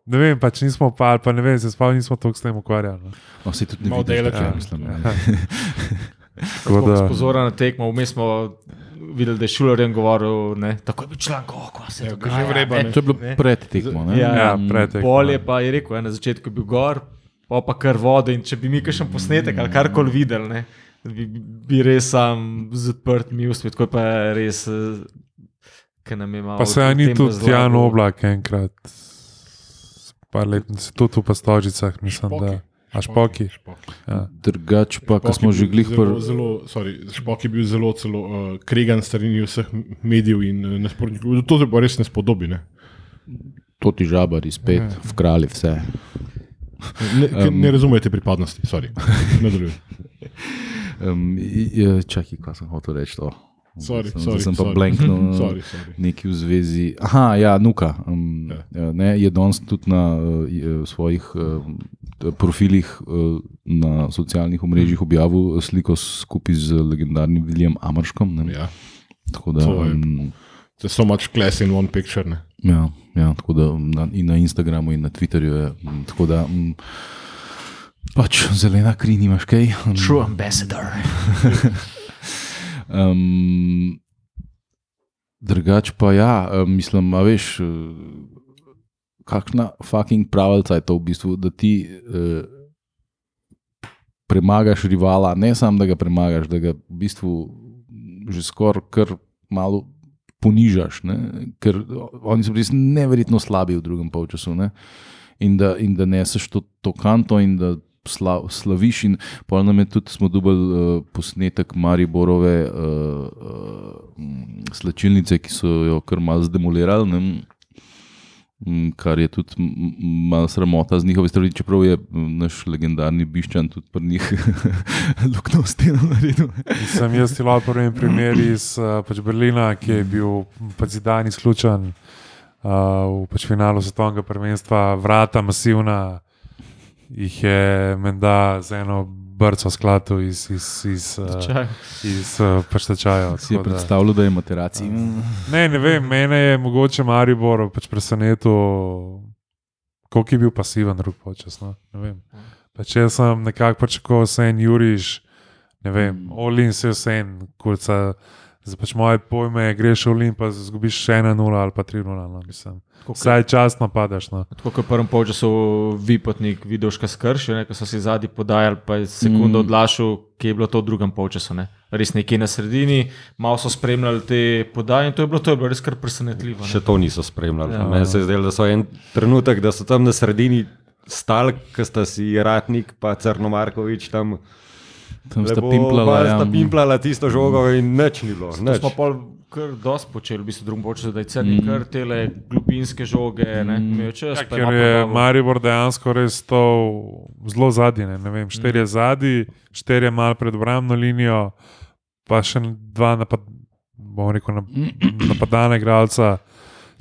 ne vem, pač nismo pa, ali pa ne vem, se spomnim, nismo toliko s tem ukvarjali. no. No, se tudi ne daleč, kaj ja. mislim. Ja. (laughs) Ja. Tako da- Pozorno na tekmo, vmes smo videli, da je Šulerjem govoril, ne, tako je bil član, kako se Ja, je ga že vreba, ne. To je bilo Ne. pred tekmo. ne? Ja, Ja, Mm. pred tekmo, Bolje ja. pa je rekel, ja, na začetku je bil gor, pa pa kar vode. In če bi mi kakšen posnetek ali karkoli videli, ne, bi, bi res sam z odprtimi usti, tako je pa res, eh, ki nam je malo. Pa se o ni tudi. Jan Oblak enkrat, par let, tudi v Pastožicah, mislim, da. A špoki. Špoki. Ja. Drugač pa, ko smo že glih zelo, pr... zelo, sorry, Špok je bil zelo celo, uh, kregan strani vseh medijev in uh, nasprotnikov. To se pa res ne spodobi. Ne? to ti žabari spet, vkrali vse. Ne, um, ne razumete pripadnosti, sorry. Nadaljuj. (laughs) Um, čakaj, kaj sem hotel reči to. Sorry, sem, sorry, sem pa sorry. blanknil. (laughs) Sorry, sorry. Neki v zvezi. Aha, ja, Nuka. Um, Ja. ja. Ne, je danes tudi na uh, svojih uh, profilih uh, na socialnih omrežjih objavil sliko skupaj z legendarnim William Amarškom. Ne? Ja. Tako da, To je- um, There's so much class in one picture. Ne? ja, ja, tako da na, in na Instagramu, in na Twitterju je. um, Tako da, um, pač zelena kri, nimaš kaj. Um, True ambassador. (laughs) Um, drugač pa ja, mislim, a veš, uh, kakšna fucking pravica je to v bistvu, da ti uh, premagaš rivala, ne samo da ga premagaš, da ga v bistvu že skoraj kar malo ponižaš, ne? ker oni so res neverjetno slabi v drugem polčasu. Ne? In da, in da neseš to, to kanto in da sla, slaviš. In pol nam je tudi, smo dobili uh, posnetek Mariborove uh, uh, slačilnice, ki so jo kar malo zdemolirali. Ne? Kar je tudi malo sramota z njihove strani, čeprav je naš legendarni Biščan tudi pri njih (laughs) luknjo steno naredil. Sem jaz ti lahko povem primer iz pač Berlina, ki je bil pač zidan izključen uh, v pač finalu svetovnega prvenstva, vrata masivna, jih je menda z eno brco skladu iz, iz, iz, uh, Čaj. iz uh, pač tečaja. Si je predstavljal, da je materacij. Ne, ne vem, mene je mogoče Maribor pač presenetil, koliko je bil pasiven drug počas. No? Ne vem. Pač jaz sem nekako pričakoval, da se en Juriš, ne vem, Mm. Olin se vse en, kurca. Za pač moje pojme, greš v Olin, pa zgubiš še 1-0 ali pa 3-0. No, mislim. Vsaj časno padaš. No. Tako kot v prvem polčasu Vipotnik, Vidoška skršil, ne, ko so si zadnji podajali, pa je sekundo Mm. odlašal, ki je bilo to v drugem polčasu. Ne. Res nekje na sredini, malo so spremljali te podaje in to je bilo, to je bilo res kar presenetljivo. ne. Še to niso spremljali. Ja. Meni se je zdelo, da so en trenutek, da so tam na sredini stali, ki sta si Ratnik in Crnomarkovič tam. Tam sta pimplala. Ja. Sta pimplala tisto žogo in nič ni bilo. Nič. smo pol kar dosti počeli, v bistvu v drugem polčasu, da je crni mm. kar tele globinske žoge, ne, imel čas. Ja, ker je. Maribor dejansko res to zelo zadnji. Ne, ne vem, štirje mm. zadnji, štirje mal pred obrambno linijo, pa še dva napad, bomo rekel, nap (clears throat) napadalne igralca,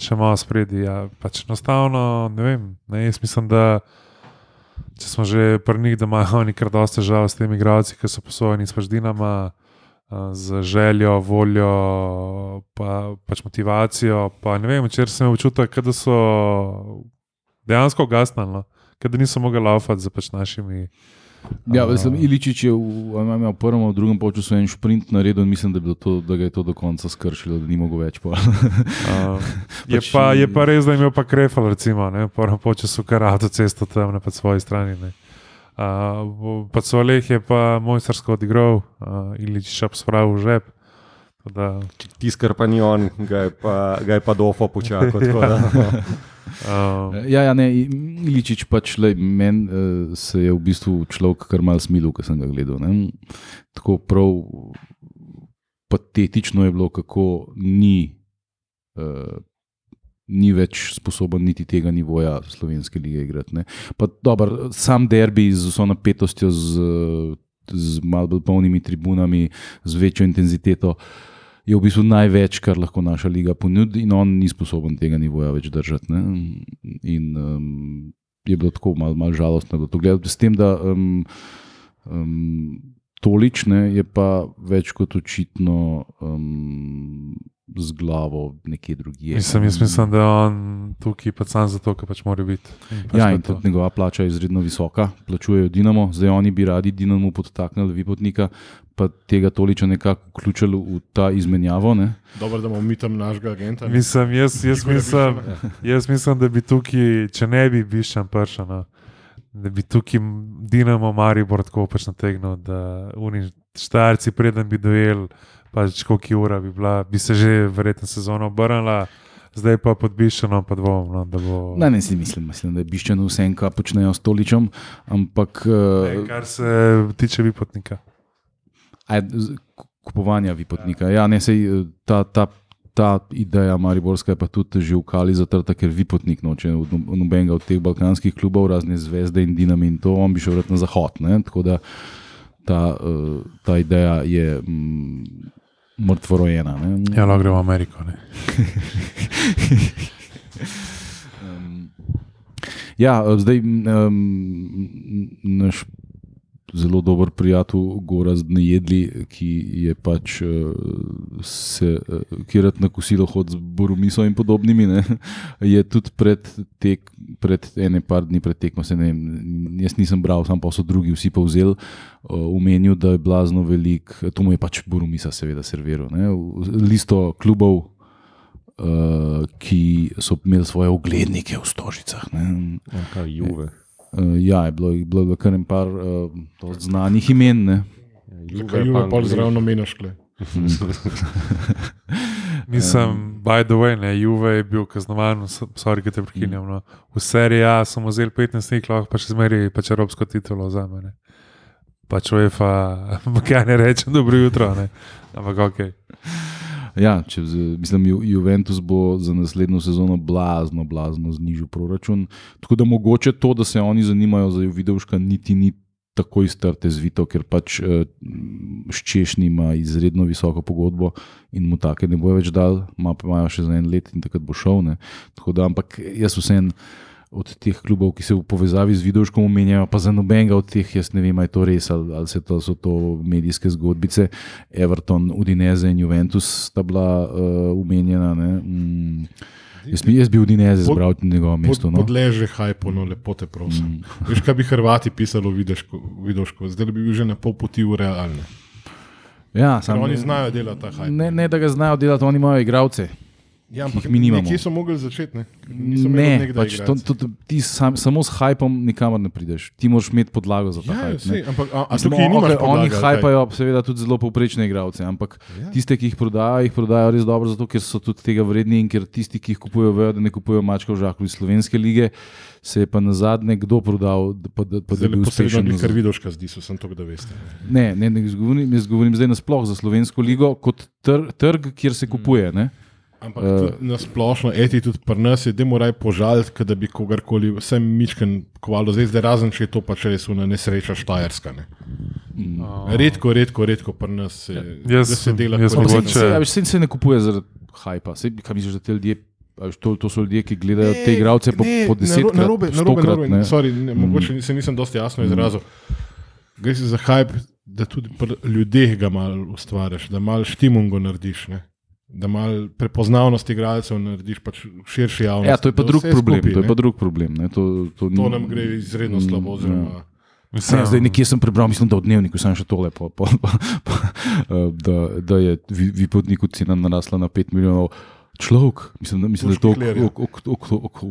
še malo spredi. Ja, pač enostavno, ne vem, ne, jaz mislim, da če smo že pri njih, da imajo (laughs) oni kar dosta težav s temi igralci, ki so posojeni s paždinama. Z željo, voljo, pa, pač motivacijo. Pa, ne vem, včeraj sem občutek, da so dejansko gasnili, no? da niso mogli laufati za pač našimi. Ja, mislim, Iličič je v, imam, ja, v prvem, v drugem polčasu en sprint naredil in mislim, da, je to, da ga je to do konca skršilo, da ni mogel več. pol. (laughs) Uh, (laughs) je, Pač- pa, je pa res, da je imel pa krefal, recimo, ne, v prvem času kar avtocesto tam na svoji strani. Ne. Uh, pa Soleh je pa mojstersko odigral, uh, Ilič šap spravil v žep. Da, Tiskar pa ni on, ga je pa, ga je pa dofo počakal. tako da, uh, (laughs) Ja, ja, ne, Iličič pač, meni uh, se je v bistvu človek kar mal smilil, ko sem ga gledal. Ne? Tako prav patetično je bilo, kako ni, uh, ni več sposoben niti tega nivoja slovenske lige igrati. ne. Pa dober, sam derbi z vso napetostjo, z, z malo bolj polnimi tribunami, z večjo intenziteto. Je v bistvu največ, kar lahko naša liga ponudi, in on ni sposoben tega nivoja več držati. Ne? In um, je bilo tako malo mal žalostno, da to gledam. S tem, da um, um, tolične je pa več kot očitno um, z glavo nekje drugje. mislim, jaz mislim, da je on tukaj pač sam zato, ker pač mora biti. Pač Ja, to in to. tudi njegova plača je izredno visoka, plačujejo Dinamo, zdaj oni bi radi Dinamo podtaknili Vipotnika, pa tega toliko nekako vključili v ta izmenjavo. Ne? Dobro, da bomo mi tam našega agenta. ne. Mislim, jaz, jaz, mislim, jaz mislim, da bi tukaj, če ne bi Biščan pršel, no, da bi tukaj Dinamo Maribor tako pač nategnil, da oni štarci, preden bi dojel, pač koliko ura bi bila, bi se že verjetno sezona obrnila, zdaj pa pod Biščanom pa dvom, no, da bo. Ne, ne si mislim, mislim, da je biščeno vse, kar počnejo s Toličem, ampak Ne, uh, kar se tiče Vipotnika. aj, z- kupovanja Vipotnika. Ja, ne, sej, eh, ta, ta ta ideja Mariborska je pa tudi že v Kali zatrta, ker vi potnik noče no- nobenega od teh balkanskih klubov, razne zvezde in dinami in to, on bi šel vrat na zahod. Ne? Tako da ta, uh, ta ideja je mm, mrtvorojena. ne. Ja, lahko gremo v Ameriko. Ne. (laughs) Um, ja, zdaj um, naš zelo dober prijatelj Goraz Nejedli, ki je pač uh, se, uh, ki rad na kosilo hod z Borumiso in podobnimi, ne, (laughs) je tudi pred, tek, pred ene par dni pred tekmo, se ne vem, jaz nisem bral, sam pa so drugi vsi povzel, uh, umenil, da je blazno velik, to mu je pač Borumisa seveda serviral, ne, listo klubov, uh, ki so imeli svoje oglednike v Stožicah. Ne. Kaj juve. Uh, ja, je bilo, bilo je kar en par uh, znanih imen. Ne. Zakaj Juve pa zraven omenjaš? Mislim, (laughs) by the way, ne, Juve je bil kaznovan, sorry, da te prekinjam. No. V seriji A so mu vzeli 15 dni, lahko pa še zmeri pač evropsko titulo za mene. Pač UEFA, (laughs) kaj ne rečem, dobro jutro, ne. ampak ok. Ja, če, mislim, Ju- Juventus bo za naslednjo sezono blazno, blazno znižil proračun. Tako da mogoče to, da se oni zanimajo za Juvidovška, niti ni tako iztrte zvito, ker pač eh, Ščešni ima izredno visoko pogodbo in mu take ne bo več dal, ima pa imajo še za en let in takrat bo šel. Ne. Tako da, ampak jaz vsem. Od teh klubov, ki se v povezavi z Vidovškom omenjajo, pa za nobenega od teh, jaz ne vem, ali je to res ali, ali se to, so to medijske zgodbice. Everton, Udineze in Juventus sta bila uh, umenjena. ne. Mm. Jaz, jaz bi Udineze zbral na njegovo mesto. Pod, No. podleže hajpo, no lepo te prosim. Mm. (laughs) Veš, kaj bi Hrvati pisali v Vidoško, zdaj bi bil že na pol poti v realne. Ja, Ker sam, oni znajo delati ta hajp. ne, ne, da ga znajo delati, oni imajo igralce. Ja, jih mi nimamo. Kje so mogli začeti? Ne, Ne, pač to, to, to, ti sam, samo s hajpom nikamor ne prideš. Ti moraš imeti podlago za ta Ja, ne. sej, ampak a, a Mislim, tukaj okej, podlage, Oni kaj? hajpajo, seveda, tudi zelo povprečne igralce, ampak Ja. tiste, ki jih prodajajo, jih prodajajo res dobro, zato ker so tudi tega vredni in ker tisti, ki jih kupujejo, vejo, da ne kupujejo mačka v žaklju iz slovenske lige. Se je pa na zadnje kdo prodal, da, pa, da, pa, da Zdaj je bil posebno uspešen. bi nazaj. kar Vidoška zdi, so sem to, da veste. Ne, ne, ne govorim, jaz govorim zdaj nasploh za slovensko ligo kot tr, trg, kjer se kupuje. Ne? Ampak uh, na splošno, eti tudi pri nas je, da moraj požaliti, da bi kogarkoli, vsem mičken kvalo, zdaj, zdaj razen če je to pač res una nesreča štajerska. Ne. Redko, redko, redko pri nas se, Jaz- da se dela jaz kot mogoče- se, se, ja, ne kupuje zaradi hajpa. Sej, kaj misliš, da te ljudje, to, to so ljudje, ki gledajo te igralce po, po desetkrat, narobe, narobe, stokrat. narobe, ne. sorry, ne, mogoče se nisem dosti jasno izrazil. Gre se za hype, da tudi pri ljudeh ga malo ustvariš, da malo štimungo narediš. Ne? Da malo prepoznavnost igralcev narediš pač širši javnosti. Ja, to je pa drug problem. skupaj, To je pa drug problem. ne, To, to, To ni- nam gre izredno Mm, slabo. Oziroma, ja. Mislim, Ja, zdaj nekje sem prebral, mislim, da v dnevniku sem še tole, po, po, po, po, da, da je vi- Vipotniku cena narasla na 5 milijonov. Človek, mislim, da, mislim, da je to ja.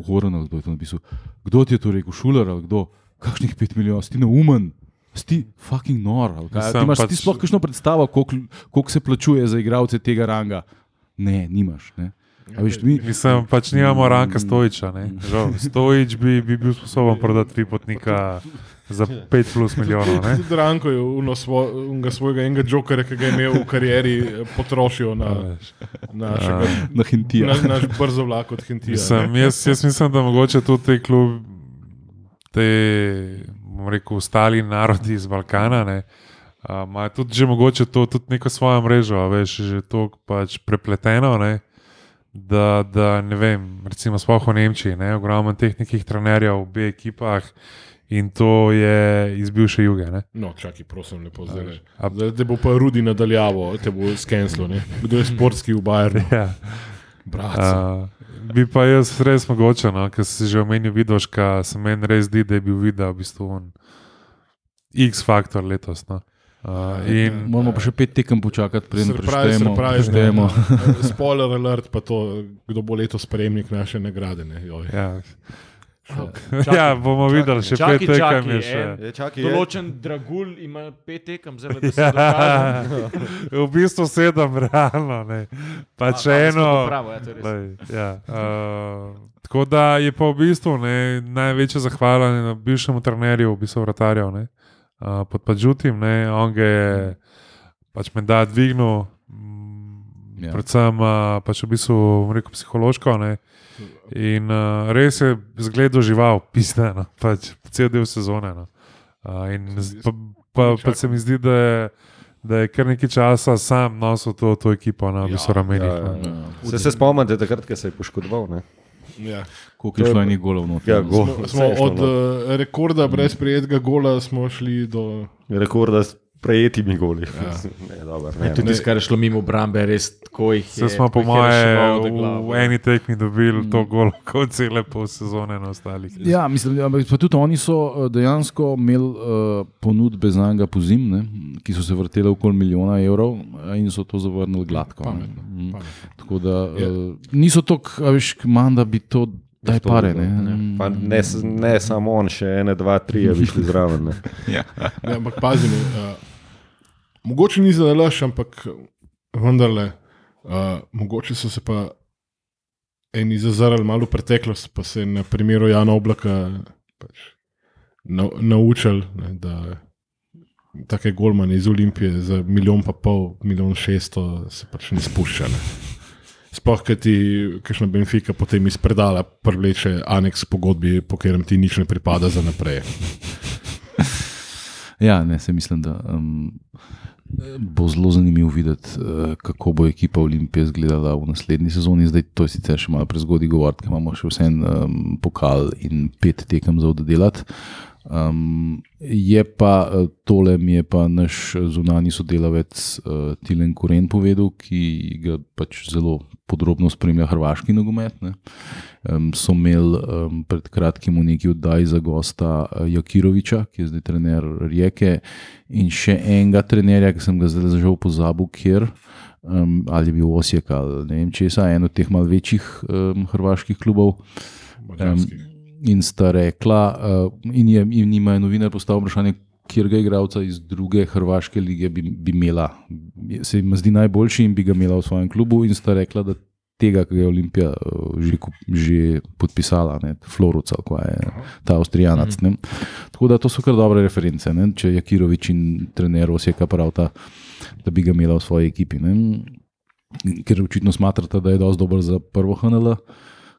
Goranov, kdo je to napisal. Kdo ti je to rekel, šuler ali kdo? Kakšnih 5 milijonov, si ti neumen, si ti fucking nor. kaj? Ti imaš pač- ti sploh kakšno predstavo, koliko, koliko se plačuje za igralce tega ranga? Ne, nimaš. Ne. A veš, mi, Mislim, pač nimamo ranka Stojiča. ne. Žal, Stojič bi, bi bil sposoben prodati tri potnika za 5 plus milijonov. ne. Tudi Ranko je uno svo, unga svojega enega jokerja, ki ga je imel v karieri, potrošil na veš. našega. na Hintija. Na, naš brzo vlak od Hintija. Mislim, jaz, jaz mislim, da mogoče tudi te klub, te, bom rekel, ostali narodi iz Balkana, ne, a, imajo tudi že mogoče to, tudi neko svojo mrežo, veš, že to pač prepleteno, ne, da, da ne vem, recimo sploh v Nemčiji, ne, ogromno teh nekih trenerjev v obeh ekipah in to je iz bivše juge. Ne. No, čakaj, prosim, lepo zdaj. Zdaj te bo pa Rudi nadaljavo, te bo skenslo. ne. Kdo je sportski v Bajernu? (laughs) Ja. Uh, bi pa jaz res mogoče, no, ker si že omenil Vidoška, se meni res zdi, da je bil video v bistvu on X-faktor letos. No. Uh, in Moramo pa še pet tekem počakati, preden preštejemo. ne. (laughs) Spoiler alert, pa to, kdo bo letos prejemnik naše nagrade. Ne, joj. ja. Čakaj, (laughs) ja, bomo videli, še čakaj, pet tekem čakaj, je še. en Je, čakaj, je, Določen dragulj ima pet tekem, zdaj da se Ja, dokaže. (laughs) v bistvu sedem, realno. Ne. Pa če eno. Pravo, ja, je. Lej, ja, uh, tako da je pa v bistvu ne, največja zahvala na bivšemu trenerju, v bistvu vratarjev, ne, uh, pod Pačutim. On ga je pač me da dvignil, mm, Ja. Predvsem uh, pač v bistvu rekel, psihološko. Ne? In uh, res je zgledal žival, (laughs) pisne, no? pač cel del sezone. No? Uh, in pa, pa, pa se mi zdi, da je, da je kar nekaj časa sam nosil to, to ekipo na Ja, ja, ramenih. ja, no. ja. Se, se spomnite, takrat, ko se je poškodoval? Ne? Ja. Koliko je šlo enih golov noter? Ja, gol. Smo, smo od uh, rekorda brez prijetega gola smo šli do. Rekorda prejetimi goli. Ja. (laughs) ne, dobro, Ne, ne, tudi tisto, kar je šlo mimo obrambe, res tako jih je. Vse smo, po tako jih je moje, reševal do v, eni tekmi dobili to gol, (laughs) kot cele pol sezone na ostalih. Ja, mislim, ampak pa tudi oni so eh, dejansko imeli uh, ponudbe za njega po zim, ne, ki so se vrtele okoli milijona evrov eh, in so to zavrnili gladko. ne. Pametno, Mm. pametno. Tako da Ja. uh, niso tako, veš, manj, da bi to daj pare. Ne, Mm. Pa ne, ne samo on, še ene, dva, tri je bi šli zraven. Ne. (laughs) Ja, ampak pazi, ne, uh, mogoče ni za laž, ampak vendarle, uh, mogoče so se pa eni zazrali malo v preteklost, pa se na primeru Jana Oblaka pač na, naučili, ne, da take golmane iz Olimpije za milijon pa pol, milijon šeststo se pač ne spušča. Ne. Sploh, ker ti, kakšna Benfica potem iz predala privleče aneks pogodbi, po katerem ti nič ne pripada za naprej. (laughs) Ja, ne, se mislim, da um, bo zelo zanimivo videti, uh, kako bo ekipa Olimpije izgledala v naslednji sezoni. Zdaj, to je sicer še malo prezgodaj govoriti, ker imamo še vse en um, pokal in pet tekem za oddelati. Um, je pa eh, tole, mi je pa naš zunani sodelavec uh, Tilen Koren povedal, ki ga pač zelo podrobno spremlja hrvaški nogomet. Um, so imeli um, pred kratkim v neki oddaji za gosta uh, Jakiroviča, ki je zdaj trener Rijeke, in še enega trenerja, ki sem ga zdaj žal pozabil, kjer. Um, ali je bil Osijek ali ne vem česa, en od teh malce večjih um, hrvaških klubov. Madžarskih. In sta rekla, uh, in, je, in jim je novinar postavil vprašanje, kjer ga igralca iz druge hrvaške lige bi, bi imela. Se jim zdi najboljši in bi ga imela v svojem klubu, in sta rekla, da tega, ki ga je Olimpija uh, že, že podpisala, ne, Floruca, ko je ta Avstrijanac. ne. Tako da to so kar dobre reference. Ne, če je Kirovič in trener Osijeka pravta, da bi ga imela v svoji ekipi. Ne. Ker očitno smatrata, da je dosti dober za prvo HNL.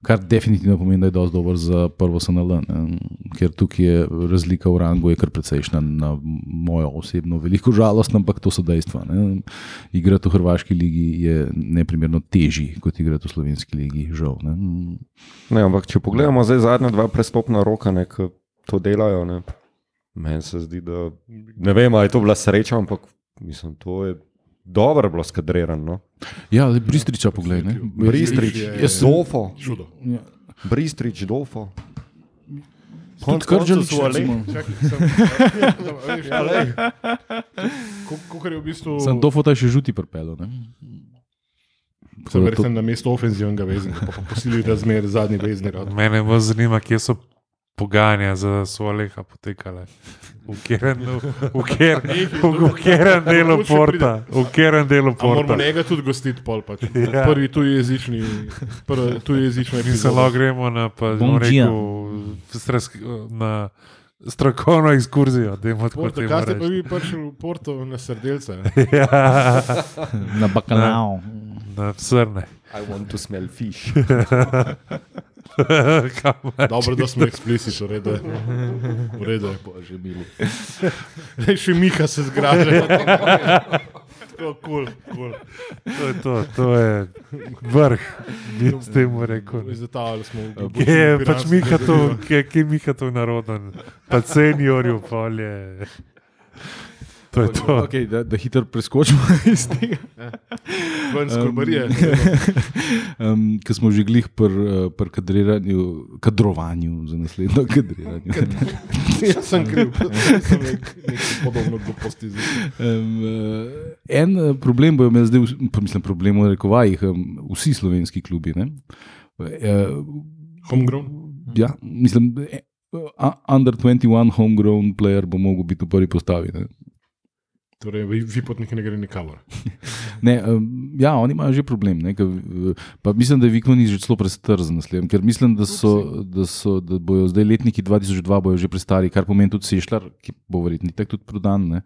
Kar definitivno pomeni, da je dosti dober za prvo SNL, ne. ker tukaj je razlika v rangu, je kar precejšna, na mojo osebno veliko žalost, ampak to so dejstva. Ne. Igrati v Hrvaški ligi je neprimerno težji kot igrati v Slovenski ligi, žal. Ne. Ne, ampak če pogledamo zdaj zadnja dva prestopna roka, ne, ki to delajo, ne, meni se zdi, da ne vem, ali je to bila sreča, ampak mislim, to je dobro bilo skadrirano. No. Ja, Bristriča poglej. ne. Bristrič, je- Jaz sem- Dolfo, Čudo. Ja. Bristrič, Krđalič, so ale- recimo. Sem, ja, je v bistvu. Sem do fota še žuti prpelo. Sem verjetno na mestu ofenzivnega veznika, pa posili razmer zadnji vezni rad. Mene bolj zanima, kje so pogajanja za Soleha potekale. V katerem delu porta. V katerem delu A moramo porta. njega tudi gostiti, pol pač. Ja. Prvi tujezični, prvi tujezični Mi se lahko gremo na, pa, dia. rekel, stras, na strokovno ekskurzijo. Porto, kaj ste pa vi prišli v Porto na srdelce? (laughs) Ja, Na bakalao. na srne. I want to smell fish. (laughs) Dobro, da smo eksplicitni, je. Bože, mili. Zdaj še Miha se zgraža. Tako kul, kul. To je to, to je vrh, bi s tem rekel. Zatavali smo v Kje je pač Miha to, kje je Miha to naroden, pa seniorju polje. To je to. Okay, da, da hitro preskočimo (laughs) iz tega. Ven skorbarije. Um, (laughs) Ker smo že glih pri uh, pr kadriranju, kadrovanju za naslednjo (laughs) kadriranje. Jaz sem kriv. Sem nek- nekaj podobno gluposti. zdaj. Um, uh, en uh, problem bojo imeli zdaj, pa mislim, problem v rekovajih, um, vsi slovenski klubi. ne. Uh, Homegrown. ja, mislim, eh, under 21 homegrown player bo mogel biti v prvi postavi. Ne. Torej, vi, vi potniki ne gre nikamor. (laughs) Ne, um, ja, oni imajo že problem. Ne, ker, uh, pa mislim, da je Vikman že celo prestrzen ker mislim, da, so, da, so, da bojo zdaj letniki 2002 bojo že prestari, kar pomeni tudi Sešljar, ki bo verjetno tako tudi prodan. Ne.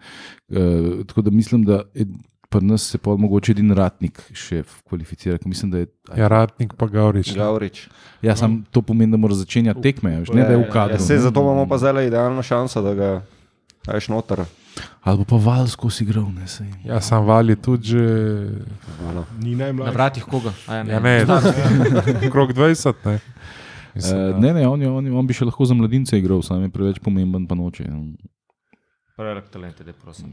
Uh, tako da mislim, da je pri nas se pa mogoče edin ratnik še kvalificira. Mislim, da je. Ja, Ratnik pa Gaurič. Gavrič. Ja, sam to pomeni, da mora začenjati tekme, veš, ne da je v kadru. Ja, sej, ne. zato imamo pa zdaj idealno šanso, da ga daš noter. Ali bo pa val skozi igral, ne sej. Ja, sam vali tudi že. Ano. Ni Na najmlajši. vratih koga? A Ja, ne, (laughs) krok 20. Ne. Mislim, Uh, da- ne, ne, on, je, on, je, on bi še lahko za mladince igral, sam je preveč pomemben, pa noče. Prevelik talent, da prosim.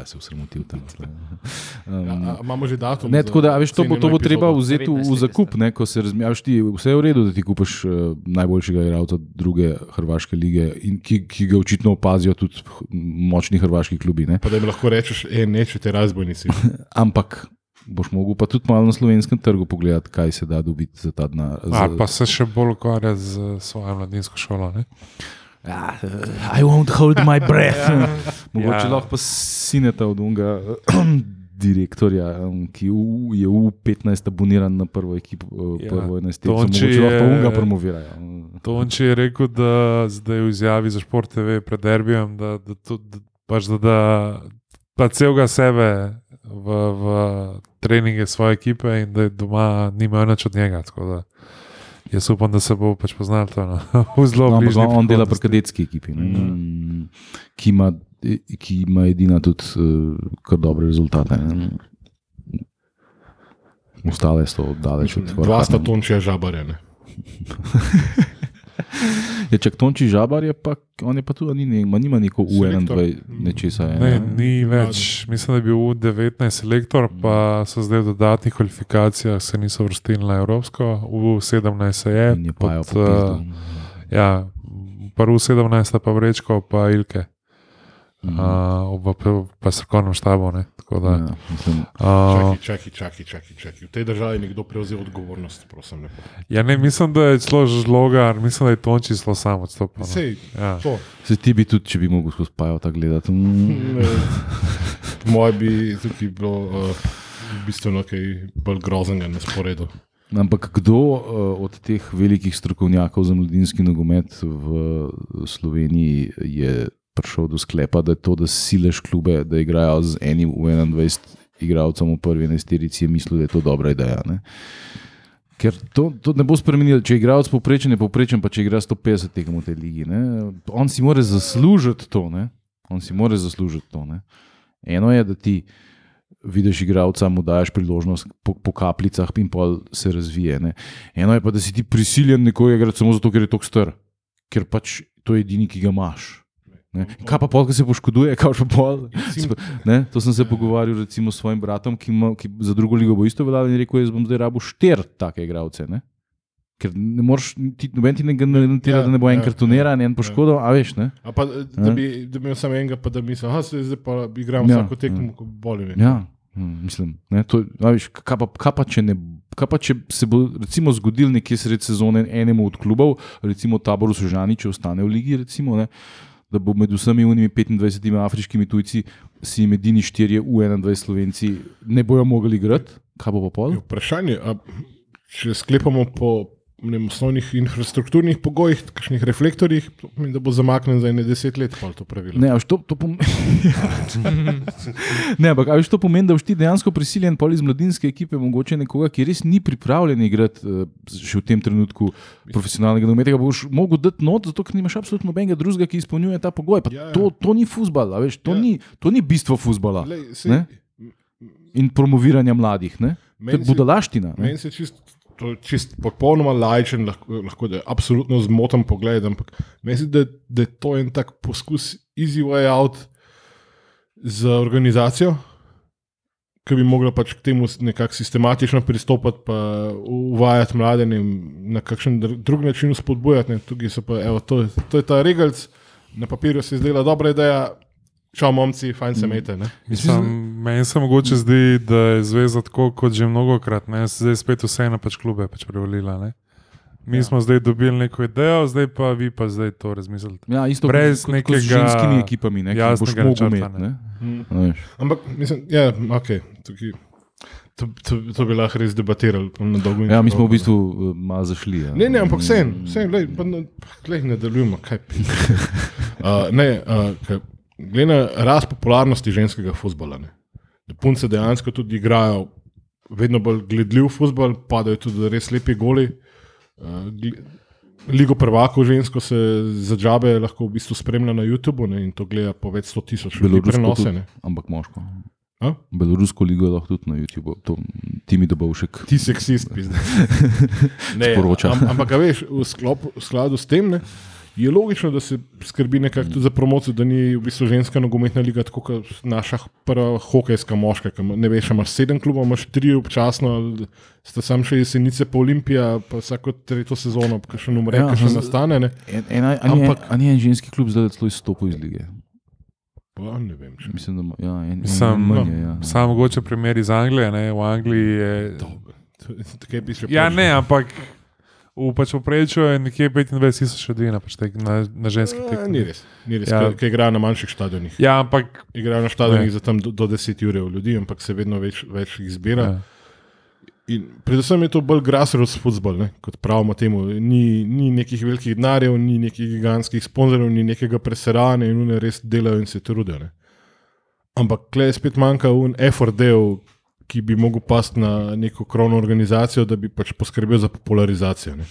Kaj se je usramotil tam? Ja, Um, a, imamo že datum. Ne, tako da, a veš, to bo, to bo treba vzeti v, v 19. zakup, ne, ko se razmišljaš. Vse je v redu, da ti kupiš uh, najboljšega igralca druge hrvaške lige, in ki, ki ga očitno opazijo tudi močni hrvaški klubi. Ne. Pa da jim lahko rečeš, e, ne, če te razbojnici. (laughs) Ampak boš mogel pa tudi malo na slovenskem trgu pogledati, kaj se da dobiti za ta denar. A, za- pa se še bolj ukvarja z svojo mladinsko šolo. Ne? Ja, uh, I won't hold my breath. (laughs) Mogoče Ja. lahko sineta od unga direktorja, ki je v 15 aboniran na prvo ekipo, uh, Ja. prvo 11. Tonči Mogoče lahko unga promovirajo. Tonči je rekel, da zdaj v izjavi za Šport TV pred derbijem, da, da, da, da, pač da, da pa celega sebe v, v treninge svoje ekipe in da doma nimajo nič od njega. tako da Jaz upam, da se bo pač poznal to no. (laughs) v zelo No, bližnji on dela pri kadetski ekipi, ne, mm, ki, ima, ki ima edina tudi uh, kar dobre rezultate. Ne. Ostale so daleč od vrha, Dva sta ne. tončija žabarja. Ne. (laughs) Je čak Tonči Žabar, je pa, on je pa tudi, ni, ne, nima neko Selektor. U21 nečesa. je, Ne, ne. ni več, mislim, da je bil v 19 selektor, pa so zdaj v dodatnih kvalifikacijah se niso vrstili na Evropsko, v 17 se je. Je pod, po pizdu. Ja, prvo 17, pa Vrečko, pa Ilke, Mhm. uh, v, v, pa strokovnem štabu. Ne, da, Ja, mislim, uh, čakaj, čakaj, čakaj, čakaj. V tej državi je nekdo prevzel odgovornost, prosim. lepo. ja, ne, mislim, da je celo žlogar, mislim, da je Tonči zelo sam odstopil. Sej, Ja. to. Se ti bi tudi, če bi mogel skozi pajo tako gledati. Mm. (laughs) Moje bi tukaj bilo uh, bistveno kaj bolj groznega na sporedu. Ampak kdo uh, od teh velikih strokovnjakov za mladinski nogomet v Sloveniji je prišel do sklepa, da je to, da sileš klube, da igrajo z enim v 21 igralcem v prvi enajsterici, je mislil, da je to dobra ideja. Ne? Ker to, to ne bo spremenilo, če je igralec povprečen, je povprečen, pa če igra 150 tekem v tej ligi. Ne? On si mora zaslužiti to. Ne? On si mora zaslužiti to. Ne? Eno je, da ti vidiš igralca, mu daš priložnost po, po kapljicah in pol se razvije. Ne? Eno je pa, da si ti prisiljen nekoga igrati samo zato, ker je tok star, ker pač to je edini, ki ga imaš. Ne? Kaj pa pol, ki se poškoduje, kaj pa pol? Ne? To sem se pogovarjal recimo s svojim bratom, ki, ima, ki za drugo ligo bo isto veljal in rekel, jaz bom zdaj rabo štir take igralce. Ne? Ker ne moreš, ti, noben ti ne garantira, Ja, da ne bo en ja, kartoniran, en poškodovan, a veš, ne? A pa, da, Ja. bi, da bi imel samo enega, pa da bi mislil, da zdaj pa igram Ja, ja, vsako tekmo, ko boli me. Ja, hm, mislim. Ne, to, a veš, kaj, pa, kaj, pa, če ne, kaj pa če se bo recimo zgodil nekje sred sezone enemu od klubov, recimo Taboru Sožani, če ostane v ligi, recimo, ne, da bo med vsemi unimi 25 afriškimi tujci si jim edini štirje U21 slovenci ne bojo mogli igrati, kaj bo pa pol? Je Vprašanje, a, če sklepamo po vem, osnovnih infrastrukturnih pogojih, kakšnih reflektorjih, da bo zamaknjen za ene deset let. Ne, to, to pomeni. (laughs) ne, ampak a veš, to pomeni, da boš ti dejansko prisiljen pol iz mladinske ekipe, mogoče nekoga, ki res ni pripravljen igrati še v tem trenutku profesionalnega nogometa, boš mogel dati not, zato ker nimaš absolutno nobenega drugega, ki izpolnjuje ta pogoj. Pa Ja, ja. To, to ni futbal, a veš, to, Ja. ni, to ni bistvo futbala Lej, sej, Ne? in promoviranja mladih. Ne? To Meni se- budalaština. Meni se čist, to je čist popolnoma lajčen, lahko, lahko da je absolutno zmoten pogled, ampak mislim, da, da je to en tak poskus easy way out za organizacijo, ki bi mogla pač k temu nekako sistematično pristopiti, pa uvajati mlade na kakšen dr- drug način spodbujati. Ne. Tukaj so pa, evo, to, to je ta regalc, na papirju se je zdela dobra ideja. Čau, momci, fajn se imejte. ne. Mislim, meni se mogoče zdi, da je zveza tako kot že mnogokrat, ne, se zdaj spet vseeno pač klube pač prevalila. Ne. Mi ja. smo zdaj dobili neko idejo, zdaj pa vi pa zdaj to razmislite. Ja, isto Brez kot, z ženskimi ekipami, ne, ki jih boš jasnega mogel načrta, imeti. ne. ne. Mm. A veš. Ampak, mislim, ja, ok. Tukaj, to, to, to bi lahko res debatirali na dolgo. in Ja, mi smo v bistvu uh, malo zašli. Ja. Ne, ne, ampak vsem, vsem, glej, pa ne, glej, nadaljujemo. kaj pi- Uh, (laughs) ne, uh, glede na rast popularnosti ženskega futbola. Ne. da punce dejansko tudi igrajo vedno bolj gledljiv futbol, padajo tudi res lepi goli. Uh, gl- Ligo prvakov žensko se za džabe lahko v bistvu spremlja na YouTubu ne, in to gleda po več sto tisoč ljudi Belorusko prenose. tudi, ne. ampak moško. A? Belorusko ligo lahko tudi na YouTubu, to Timi Dobovšek. Ti seksist, pizda. (laughs) Ne, Sporoča. am, ampak, veš, v, sklopu, v skladu s tem ne, je logično, da se skrbi nekako tudi za promocijo, da ni v bistvu ženska nogometna liga, tako kot naša prva hokejska moška. ki Ne veš, imaš sedem klubov, imaš tri občasno, sta sam še jesenice, pa Olimpija, pa vsako tretjo sezono, ki še umre, Ja, ja, še nastane. Ne. En, en, Ampak- a ni en ženski klub zdaj celo izstopil iz lige? Pa, ne vem, če Mislim, da ima- ja, en, en, Sam- en manj je. Ja. Sam mogoče primer iz Anglije. Ne? V Angliji je. Kaj bi še Ja, ne, ampak v pač povprečju je nekje 25 tisoč ljudi na, pač tek, na, na ženski A, tekmi. Ni res, ni res Ja. ja. ki igrajo na manjših stadionih. Ja, ampak. Igrajo na stadionih za tam do, do 10 ur ljudi, ampak se vedno več, več jih zbira. Ja. Ja. In predvsem je to bolj grassroots futbol, ne, kot pravimo temu. Ni, ni nekih velikih denarjev, ni nekih gigantskih sponzorjev, ni nekega preserana in oni res delajo in se trudijo. Ne. Ampak klej spet manjka un effort del, ki bi mogel pasti na neko krovno organizacijo, da bi pač poskrbel za popularizacijo. Ne.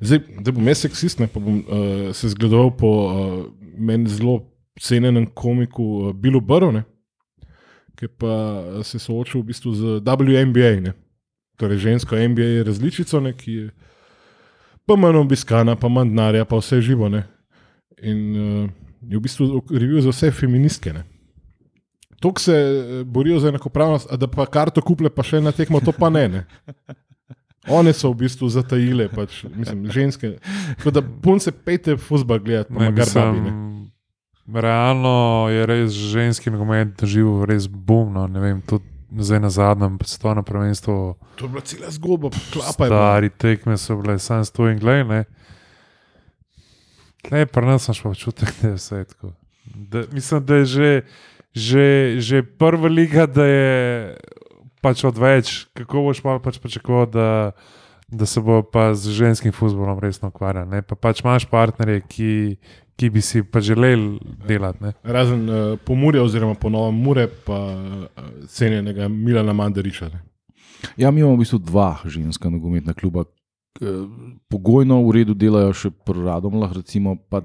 Zdaj, da bom jaz seksist, ne, pa bom uh, se zgledoval po uh, meni zelo cenjenem komiku uh, Billu Burrow, ki pa se je soočil v bistvu z WNBA, ne. torej žensko NBA različico, ne, ki je pa manj obiskana, pa manj denarja, pa vse živo. Ne. In uh, je v bistvu revil za vse feministke. Ne. Tok se eh, borijo za enakopravnost, da pa karto kuple, pa še na tekmo, to pa ne. ne. One so v bistvu zatajile, pač, mislim, ženske. Tako da punce pejte fusbal gledati, pa Ne, magar babi. Ne. mislim, realno je res ženski nogomet doživel res boomno. Ne vem, tudi zdaj na zadnjem svetovnem prvenstvu. To je bila cela zgodba, klapa je. Stari tekme so bile, sam sto in glej. Ne, ne pri nas imaš pa občutek, da je vse tako. Da, mislim, da je že, že, že prva liga, da je pač odveč, kako boš pa pač pričakoval, da, da se bo pa z ženskim futbolom resno ukvarjal. ne. Pa pač imaš partnerje, ki, ki bi si pa želeli delati. ne. Razen uh, pomurja, oziroma ponovno Mure, pa uh, cenjenega Milana Mandariša. Ne. Ja, mi imamo v bistvu dva ženska nogometna kluba. k- Pogojno v redu delajo še proradom, lahko recimo, pa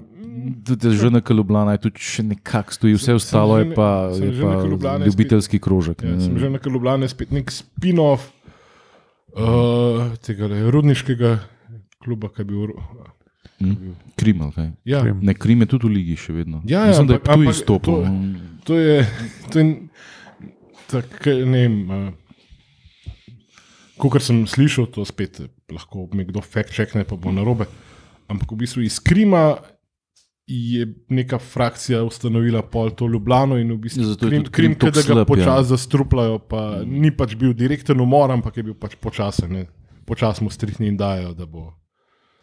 tudi že na Ljubljana je tudi še nekako stoji, vse ostalo je pa, je pa Ljubljani spet- ljubiteljski krožek. Ja, ne. sem že na Ljubljani spet nek spin-off uh, tega le, rudniškega kluba, ki je bil. Hm? Krim, kaj? Ja, Krim. Ne, Krim je tudi v ligi še vedno. Ja, ja, Mislim, da je ampak- tu ampak izstopil. to- no. to je. To je tak, ne vem. Uh, Kot sem slišal, to spet eh, lahko me kdo fact-checkne, pa bo na robe. Ampak v bistvu iz Krima je neka frakcija ustanovila pol to Ljubljano in v bistvu Ja, zato Krim, tudi Krim, Krim da ga ja. počasi zastrupljajo. Pa ni pač bil direkten umor, ampak je bil pač počasen. mu strihni in dajo, da bo.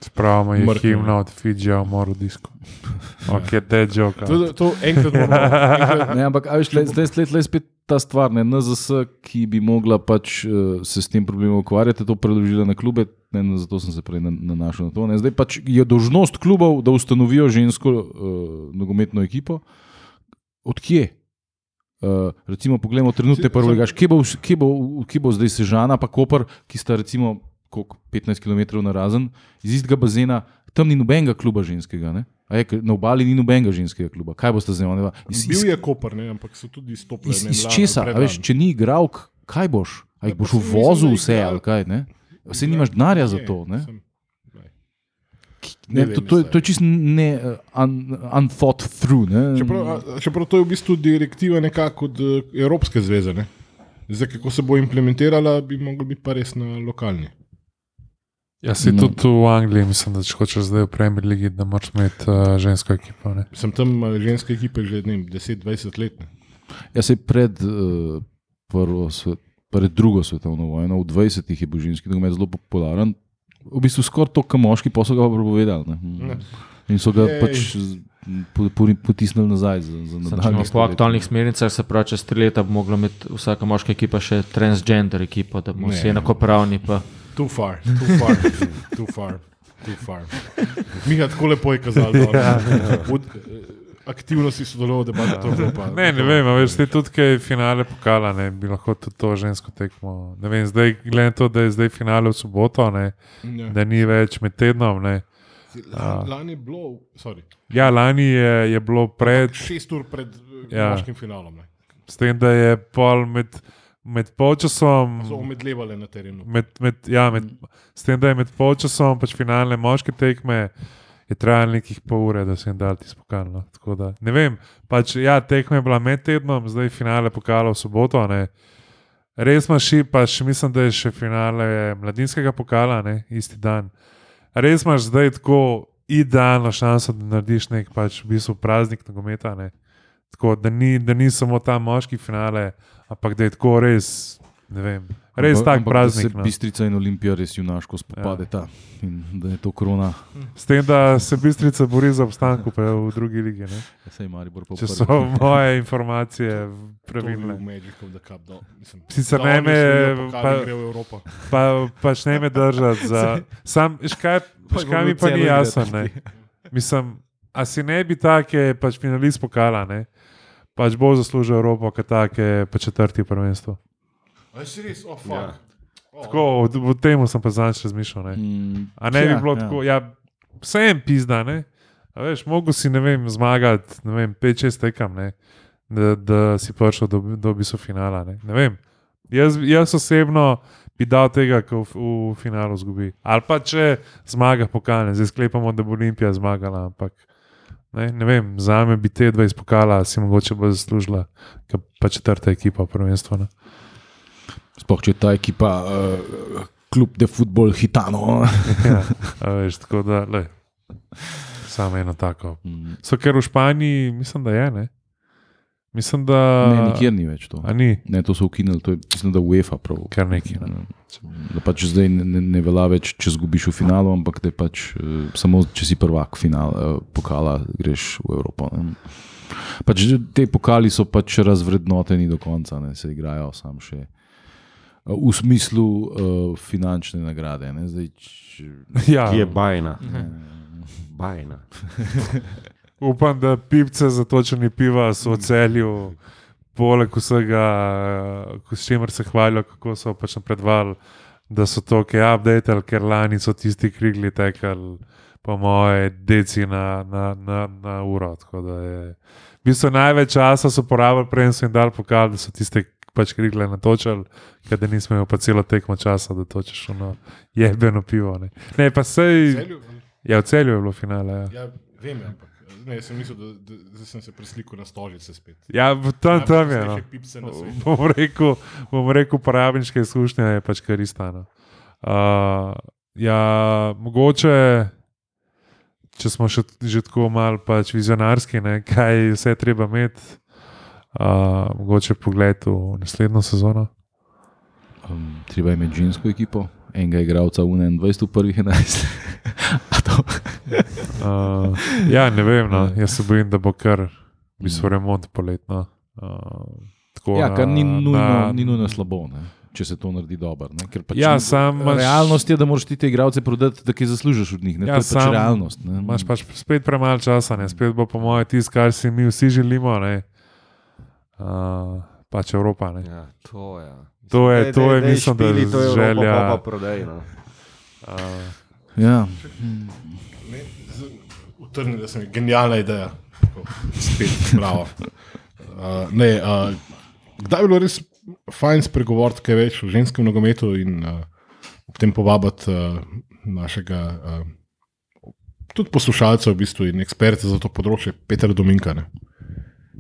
Spravimo je Mrtev, himna od Fidžija v moru disko. (laughs) Ok, te joka. To, to enkrat moramo. Ne, ampak a veš, zdaj zdaj- zdaj je spet ta stvar, ne, NZS, ki bi mogla pač uh, se s tem problemom ukvarjati, to preložila na klube, ne, no, zato sem se prej na- nanašal na to. Ne. Zdaj pač je dožnost klubov, da ustanovijo žensko uh, nogometno ekipo. Odkje? Uh, recimo, poglejmo trenutne prve ligaš. Kje, bo kje, bo, kje bo zdaj Sežana, pa Koper, ki sta recimo koliko, 15 km na razen iz istega bazena, tam ni nobenega kluba ženskega. Ne? Je, na obali ni nobenega ženskega kluba. Kaj boste zdaj? One, iz, iz, bil je Koper, ne, ampak so tudi izstopili. Iz, iz česa? Veš, če ni igral, kaj boš? A jih Ja, boš mislil, da vse ali kaj? Ne? Vse nimaš denarja za to. Ne? ne. Ne, to, to, to je čisto ne, uh, un, unthought through. Ne? Čeprav, čeprav to je v bistvu direktiva nekako od eh, Evropske zveze. Ne? Zdaj, kako se bo implementirala, bi mogla biti pa res na lokalni. Ja, si No. tudi v Angliji, mislim, da če hočeš zdaj v Premier League, da moraš imeti uh, žensko ekipo. Ne? Sem tam eh, ženske ekipe že ne vem, 10-20 let. Ne? Ja, se pred, uh, prvo svet, pred drugo svetovno vojno, v 20-ih je bil ženski nogomet zelo popularen. V bistvu skoraj to, kar moški pa so ga pa prepovedali. Ne? Ne. In so ga Jej. pač potisnili nazaj za, za Sem, po aktualnih smernicah, se pravi, čez tri leta bo mogla imeti vsaka moška ekipa še transgender ekipo, da bomo vsi enakopravni. Pa. Too far, too far, (laughs) too far. Too far. Miha tako lepo je kazal. da- (laughs) Od- eh, A aktivno si sodeloval, da bi to bilo. pa- Ne, ne vem, a veš, te tudi kaj finale pokala, ne bi lahko tudi to žensko tekmo. Ne vem, zdaj gledam to, da je zdaj finale v soboto, ne, Ja. da ni več med tednom. Ne. Lani, lani je bilo, sorry, Ja, lani je, je bilo pred, šest ur pred uh, Ja. moškim finalom. Ne. s tem, da je pol med, med polčasom. So omedlevali na terenu. Med, med, ja, med, s tem, da je med polčasom pač finalne moške tekme, je trajalo nekih pol ure, da se jim dal ti spokalno. Tako da, ne vem, pač, ja, tekma je bila med tednom, zdaj finale pokala v soboto. Ne. Res imaš še, pač mislim, da je še finale mladinskega pokala, ne, isti dan. Res imaš zdaj tako idealno šanso, da narediš nek pač v bistvu praznik nogometa. Ne. Tako da ni, da ni samo ta moški finale, ampak da je tako res, vem, res tak ampak praznik. No. Bistrica in Olimpija res junaško spopadeta ja. in da je to korona. S tem, da se Bistrica bori za obstanek v drugi ligi. V Če so (laughs) moje informacije pravilne. mislim, Sicer ne me- pa-. Pa, pač ne me držati za. (laughs) Sam, veš kaj, veš kaj mi pa ni jasno. Mislim, a si ne bi take pač finalist pokala, ne? Pač bo zaslužil Evropo, kot take pa četrti prvenstvo. A si res, oh, fuck. Ja. Oh, Tako, v, v tem sem pa zadnjič razmišljal. Ne? Mm, A ne bi ja, bilo ja. tako, ja, vse en pizda, ne. A veš, mogo si, ne vem, zmagati, ne vem, 5-6 tekam, ne, da, da si prišel do, do biso finala, ne. ne vem. Jaz, jaz osebno bi dal tega, ko v, v finalu zgubi. Ali pa če zmaga pokale, zdaj sklepamo, da bo Olimpija zmagala, ampak ne, ne vem, za me bi te dva izpokala, si mogoče bo zaslužila, kot pa četrta ekipa prvenstva. Ne. Sploh če je ta ekipa, uh, klub de futbol hitano. Ja, (laughs) veš, tako da, le, samo eno tako Mm. So ker v Španiji, mislim, da je. Ne? Mislim, da. Ne, nikjer ni več to. A ni, Ne, to so ukinili, to je mislim, da UEFA prav. kar neki. Ne? Da pač zdaj ne, ne, ne velja več, če zgubiš v finalu, ampak da pač uh, samo, če si prvak final, uh, pokala, greš v Evropo. Ne. Pač te pokali so pač razvrednoteni do konca, ne se igrajo sam še. uh, V smislu uh, finančne nagrade. Ne, zdaj, če, Ja, Ki je bajna. Bajna. (laughs) upam, da pipce za točenje piva so v celju, poleg vsega, s čimer se hvalijo, kako so pač napredovali, da so to kaj updated, ker lani so tisti krigli tekali, po moje, deci na, na, na, na uro. je- V bistvu največ časa so porabili, preden so jim dali pokal, da so tiste pač krigle natočali, ker da nismo imeli pa celo tekmo časa, da točeš ono jebeno pivo. Ne, ne pa sej. Celju? Ja, v celju je bilo finale. Ja, Ja, vem, ampak ne, sem mislil, da, da, da sem se preslikal na stolice spet. ja v- tam, tam je. No. Bom rekel, bom rekel, uporabniška izkušnja je pač kar istana. Uh, ja, mogoče, če smo še, že tako malo pač vizionarski, ne, kaj vse treba imeti, uh, mogoče pogled v naslednjo sezono. um, treba imeti žensko ekipo, enega igralca v 21, v prvih 11. (laughs) Uh, ja, ne vem, no. jaz se bojim, da bo kar v bistvu remont poletno. Uh, tako Ja, kar ni nujno, na- ni nujno slabo, ne? če se to naredi dobro. ne, ker Pač Ja, ni- imaš- Realnost je, da moraš ti te igralce prodati, da kaj zaslužiš od njih. Ne? Ja, to je pač sam realnost. Ne? Imáš pač spet premalo časa, ne? spet bo po mojem tisto, kar si mi vsi želimo. Ne? Uh, pač Evropa. Ne? Ja, to je. To je- Dej, to dej, je, dej, mislim, da špili, to je Evropa, želja- pa pa prodej, no. Uh, Ja. Utrnil, da sem genialna ideja. Tako, Spet, bravo. Uh, ne, uh, kdaj je bilo res fajn spregovoriti kaj več o ženskem nogometu in uh, ob tem povabiti uh, našega uh, tudi poslušalca v bistvu in eksperta za to področje, Petra Dominka. Ne.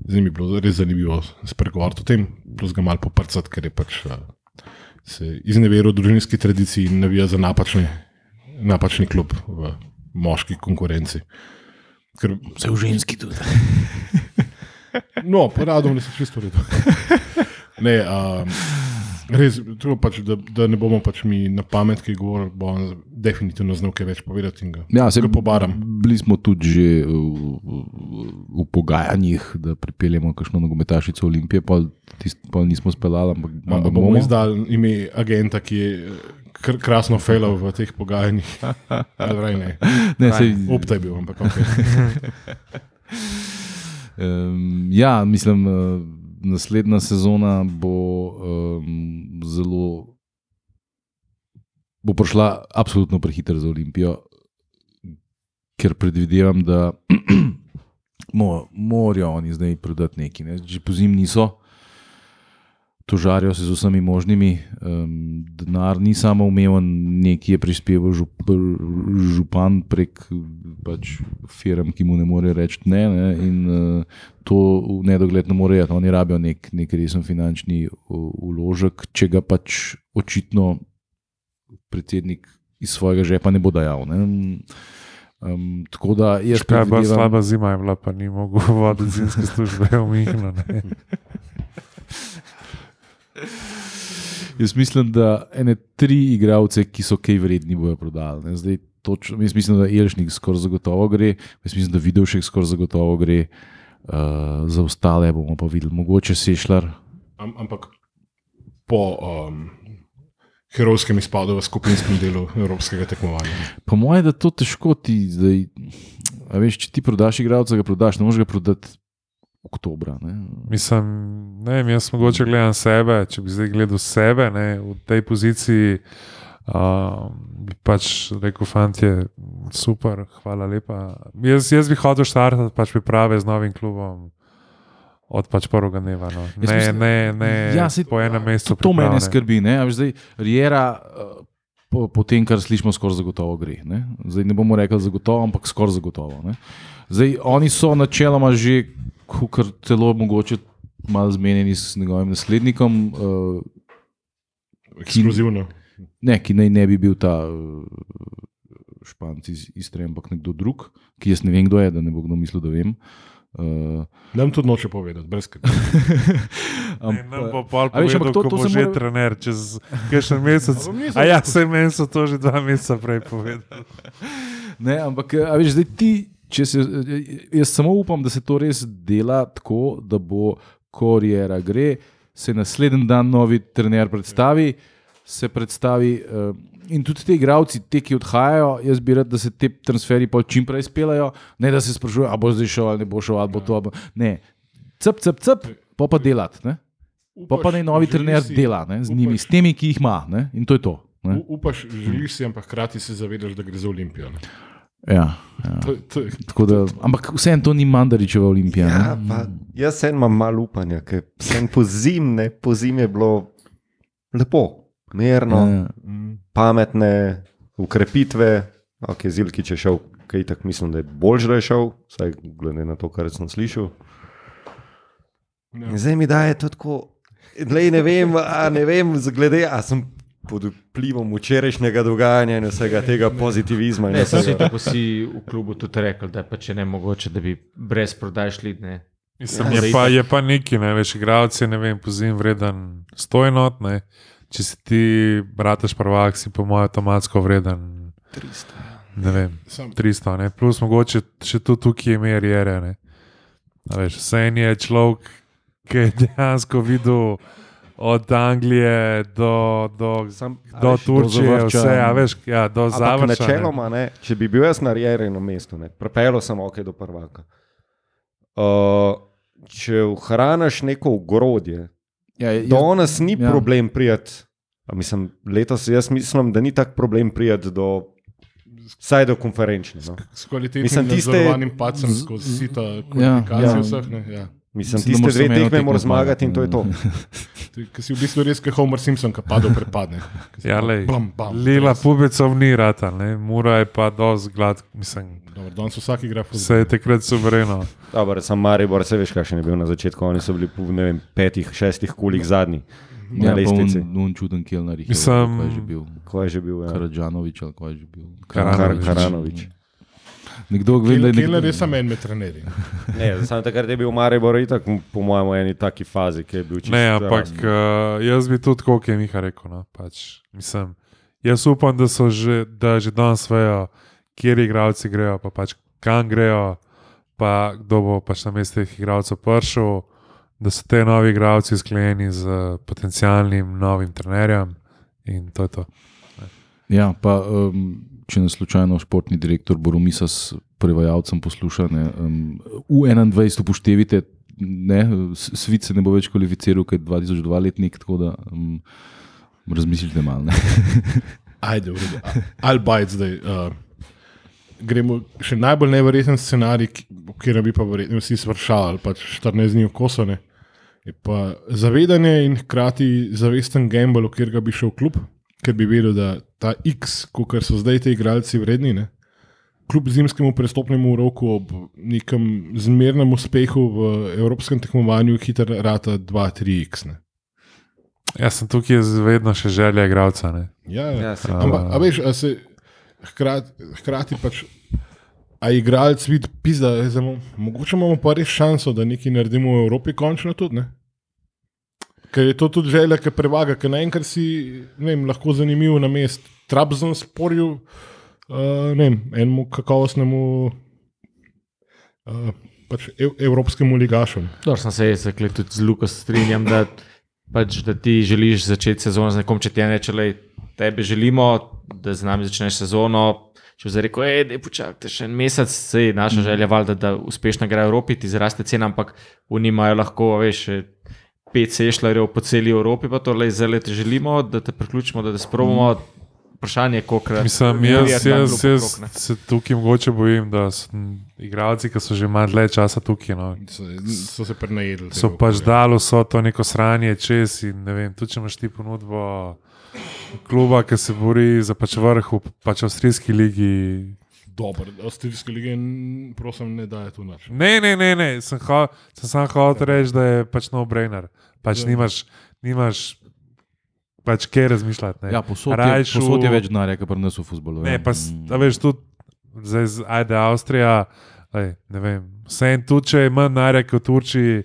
Zdaj mi je bilo res zanimivo spregovoriti o tem, plus ga malo poprcati, ker je pač uh, se izneveril družinski tradiciji in navija za napačne, napačni klub v moški konkurenci. Ker, Vse v ženski tudi. no, poradom ne se čisto redo. Ne, um, res, to pač, da, da ne bomo pač mi na pamet, ki govori, bo on definitivno znal kaj več povedati ga, Ja, se ga pobaram. Bili smo tudi že v, v, v pogajanjih, da pripeljemo kakšno nogometašico Olimpije, pa nismo speljali, ampak Ma, ampak bomo izdali ime agenta, ki je kr krasno felal v teh pogajanjih. (laughs) Ali raj ne. Ne, sej, Opta je bil, ampak ok. (laughs) Um, ja, mislim, uh, naslednja sezona bo um, zelo. Bo prišla absolutno prehiter za Olimpijo, ker predvidevam, da (clears throat) mo, morajo oni zdaj prodati nekaj. Ne? Že po zim niso, tožarijo se z vsemi možnimi. Um, denar ni samo umeven, nekaj je prispeval žup, župan prek pač, firm, ki mu ne more reči ne. ne? In uh, to v nedogled ne more reči. Oni rabijo nek, nek resen finančni uložek, če ga pač očitno predsednik iz svojega žepa ne bo dajal. Ne? Um, tako da jaz Kaj je bila slaba zima, je bila pa ni mogel voditi zimske službe v Mihnu. (laughs) Jaz mislim, da ene tri igralce, ki so kaj vredni, bojo prodali. ne. Zdaj, točno, jaz mislim, da Elšnik skoraj zagotovo gre, jaz mislim, da Vidovšek skoraj zagotovo gre, uh, za ostale bomo pa videli, mogoče Sešljar. Am, ampak po um, herojskem izpadu v skupinskem delu evropskega tekmovanja. Po mojem, da to težko ti zdaj. A veš, če ti prodaš igralca, ga prodaš, ne moreš ga prodati oktobra. Ne? Mislim, ne vem, jaz mogoče gledam sebe, če bi zdaj gledal sebe ne, v tej poziciji. Uh, bi pač rekel, fantje, super, hvala lepa. Jaz, jaz bi hotel štartati pač priprave z novim klubom. Od pač prvega dneva. No. Ne, mislim- ne, ne, Ja, saj po enem mestu. To, to mene ne. skrbi. Ne? Zdaj, Riera, eh, po, po tem, kar slišimo, skoraj zagotovo gre. Ne? Zdaj ne bomo rekli zagotovo, ampak skoraj zagotovo. Ne? Zdaj, oni so načeloma že, kar celo mogoče malo zmenjeni s njegovim naslednikom, uh, Ekskluzivno. ne, ki naj ne bi bil ta uh, španc iz Istre, ampak nekdo drug, ki jaz ne vem, kdo je, da ne bo kdo mislil, da vem. Uh, Nam tudi noče povedati, brez skrbi. (laughs) Ne, nam bo pol A veš, ampak povedal, to- to bo že mora- trener, čez kakšen mesec. A ja, vse meni so to že dva meseca prej povedali. Ne, ampak a veš, zdaj ti, če se, jaz samo upam, da se to res dela tako, da bo, ko Riera gre, se naslednji dan novi trener predstavi, se predstavi. Uh, In tudi ti igravci, te, ki odhajajo, jaz bi rad, da se te transferi pol čim prej speljajo, ne da se sprašujejo, ali bo zdaj šel ali ne bo šel, ali bo to. ali bo- Ne, cep, cep, cep, pa pa delati. ne. Pa pa naj novi trener si- dela ne, z njimi, upaš- s temi, ki jih ima. Ne, in to je to. Ne. Upaš, želiš si, ampak hkrati se zavedaš, da gre za Olimpijo. ne. Ja, ja. To, to, Tako Da, ampak vseeno to ni Mandaričeva olimpija. Ja, pa, jaz sem imam malo upanja, ker sem po zim, ne, po zim je bilo lepo, mirno, Ja. mm, pametne ukrepitve. Ok, Zilki, je šel, kaj tako mislim, da je bolj že šel, vsaj glede na to, kar sem slišal. ja. Zdaj mi daje to tako, Lej, ne vem, a ne vem, glede, a sem pod vplivom včerajšnjega dogajanja in vsega tega pozitivizma. Ne, sem si vsega. tako si v klubu tudi rekel, da pa če ne mogoče, da bi brez prodaj šli. Ne. Mislim, Ja, je, pa, je pa neki, ne veš, igralci, ne vem, pozim vreden 100 enot, ne. Če si ti, brataš prvak, si po mojem avtomatsko vreden 300. ne vem, Sam, 300, ne. plus mogoče še tu tukaj je. A Veš, vse en je človek, ki je dejansko videl od Anglije do, do, Sam, do veš, Turčije, Zavrča. vse, a veš, ja, do Zavrča. ne. načeloma, ne, če bi bil jaz na Rjerinu mestu, prepelo sem ok do prvaka. Uh, če ohraniš neko ogrodje, Ja, jaz, danes ni ja. problem prijeti. Mislim, letos jaz mislim, da ni tak problem prijeti do, vsaj do konferenčne. No. s kvalitetnim Mislim, tiste- nadzorovanim pacem skozi sita kvalifikacije ja. ja, vseh. Ne, ja. Mislim, Mislim, tiste dve tekme moraš zmagati in to je to. (laughs) Ti, ki si v bistvu res kot Homer Simpson, ki pade v prepadne. Ja, lej, bam, bam, Lila pubecov ni rata, ne. Mura je pa dosti glad, mislim, Dobro, danes vsak igra vse fuzbol. je takrat suvereno. Dobar, sam Maribor, se veš, kakšen je bil na začetku. Oni so bili po ne vem, petih, šestih kulih zadnji ja, na pa lestvici. un, un čuden Kelner, ki Mislim- je že bil. Ko je že bil? Ja. Karadžanovič ali kaj je že bil. Karanović. Kar, Karanovič. Nekdo ve, da je nekdo- je samo en med trenerji. Ne, samo takrat je bil Maribor itak, po mojem, v eni taki fazi, ki je bil čisto. Ne, ampak uh, jaz bi tudi, kot je Miha rekel, no, pač, mislim, jaz upam, da so že, da že danes vejo, kje igralci grejo, pa pač kam grejo, pa kdo bo pač na mestu teh igralcev prišel, da so te novi igralci sklenjeni z potencialnim novim trenerjem in to je to. Ja, pa um, če nas slučajno športni direktor Boromisas prevajalcem poslušane. Um, v 21 upoštevite, ne, S- Svit se ne bo več kvalificiral, ker je 2002 letnik, tako da um, razmislite malo. ne. (laughs) Ajde, v redu. Ali bajt zdaj. Uh, gremo še najbolj neverjeten scenarij, katerem bi pa verjetno vsi sprašali, pač 14 dni v kosone. Je pa zavedanje in hkrati zavesten gamble, v katerega bi šel klub, ker bi vedel, da ta X, kot so zdaj ti igralci vredni, ne, kljub zimskemu prestopnemu roku ob nekem zmernem uspehu v evropskem tekmovanju, hiter rata 2-3X. Ne. Jaz sem tukaj vedno še želja igralca. ne. Ja, ja. Ja, Ampak, a veš, a se hkrati, hkrati pač. A igralec vidi, pizda, zdaj imamo- mogoče imamo pa res šanso, da nekaj naredimo v Evropi, končno tudi. Ne? Ker je to tudi želja, ki prevaga, ker naenkrat si ne vem, lahko zanimiv na mestu. Trabzon sporju, uh, ne vem, enemu kakovostnemu uh, pač ev, evropskemu ligašu. Dobro, sem se jaz tudi z Luko strinjam, da, pač, da ti želiš začeti sezono z nekom, če ti reče, da tebe želimo, da z nami začneš sezono. Če zdaj reko, da je počakajte še en mesec, se je naša želja, valjda, da uspešno gre v Evropi, ti zraste cena, ampak oni imajo lahko, veš, pet sešljarjev po celi Evropi, pa to le zdaj te želimo, da te priključimo, da te sprovamo. Vprašanje je, koliko Mislim, jaz, jaz, jaz se tukaj mogoče bojim, da so igralci, ki so že malo dlje časa tukaj. No, So, so se prenajedli. so pač dali vso to neko sranje čez in ne vem, tudi če imaš ti ponudbo kluba, ki se bori za pač vrh v pač avstrijski ligi. Dobro, avstrijske lige, prosim, ne daje tu nič. Ne, ne, ne, ne. sem, ho, sem samo hotel reči, da je pač no-brainer. Pač Ja. nimaš, nimaš pač kaj razmišljati. Ne. Ja, posod, je, Rajšu- posod je več denarja, kot pri nas v futbolu. Ne, ja. pa Mm. a veš, tudi zdaj, z- ajde, Avstrija, lej, ne vem. Vse en tu, če je manj narja kot v Turčiji,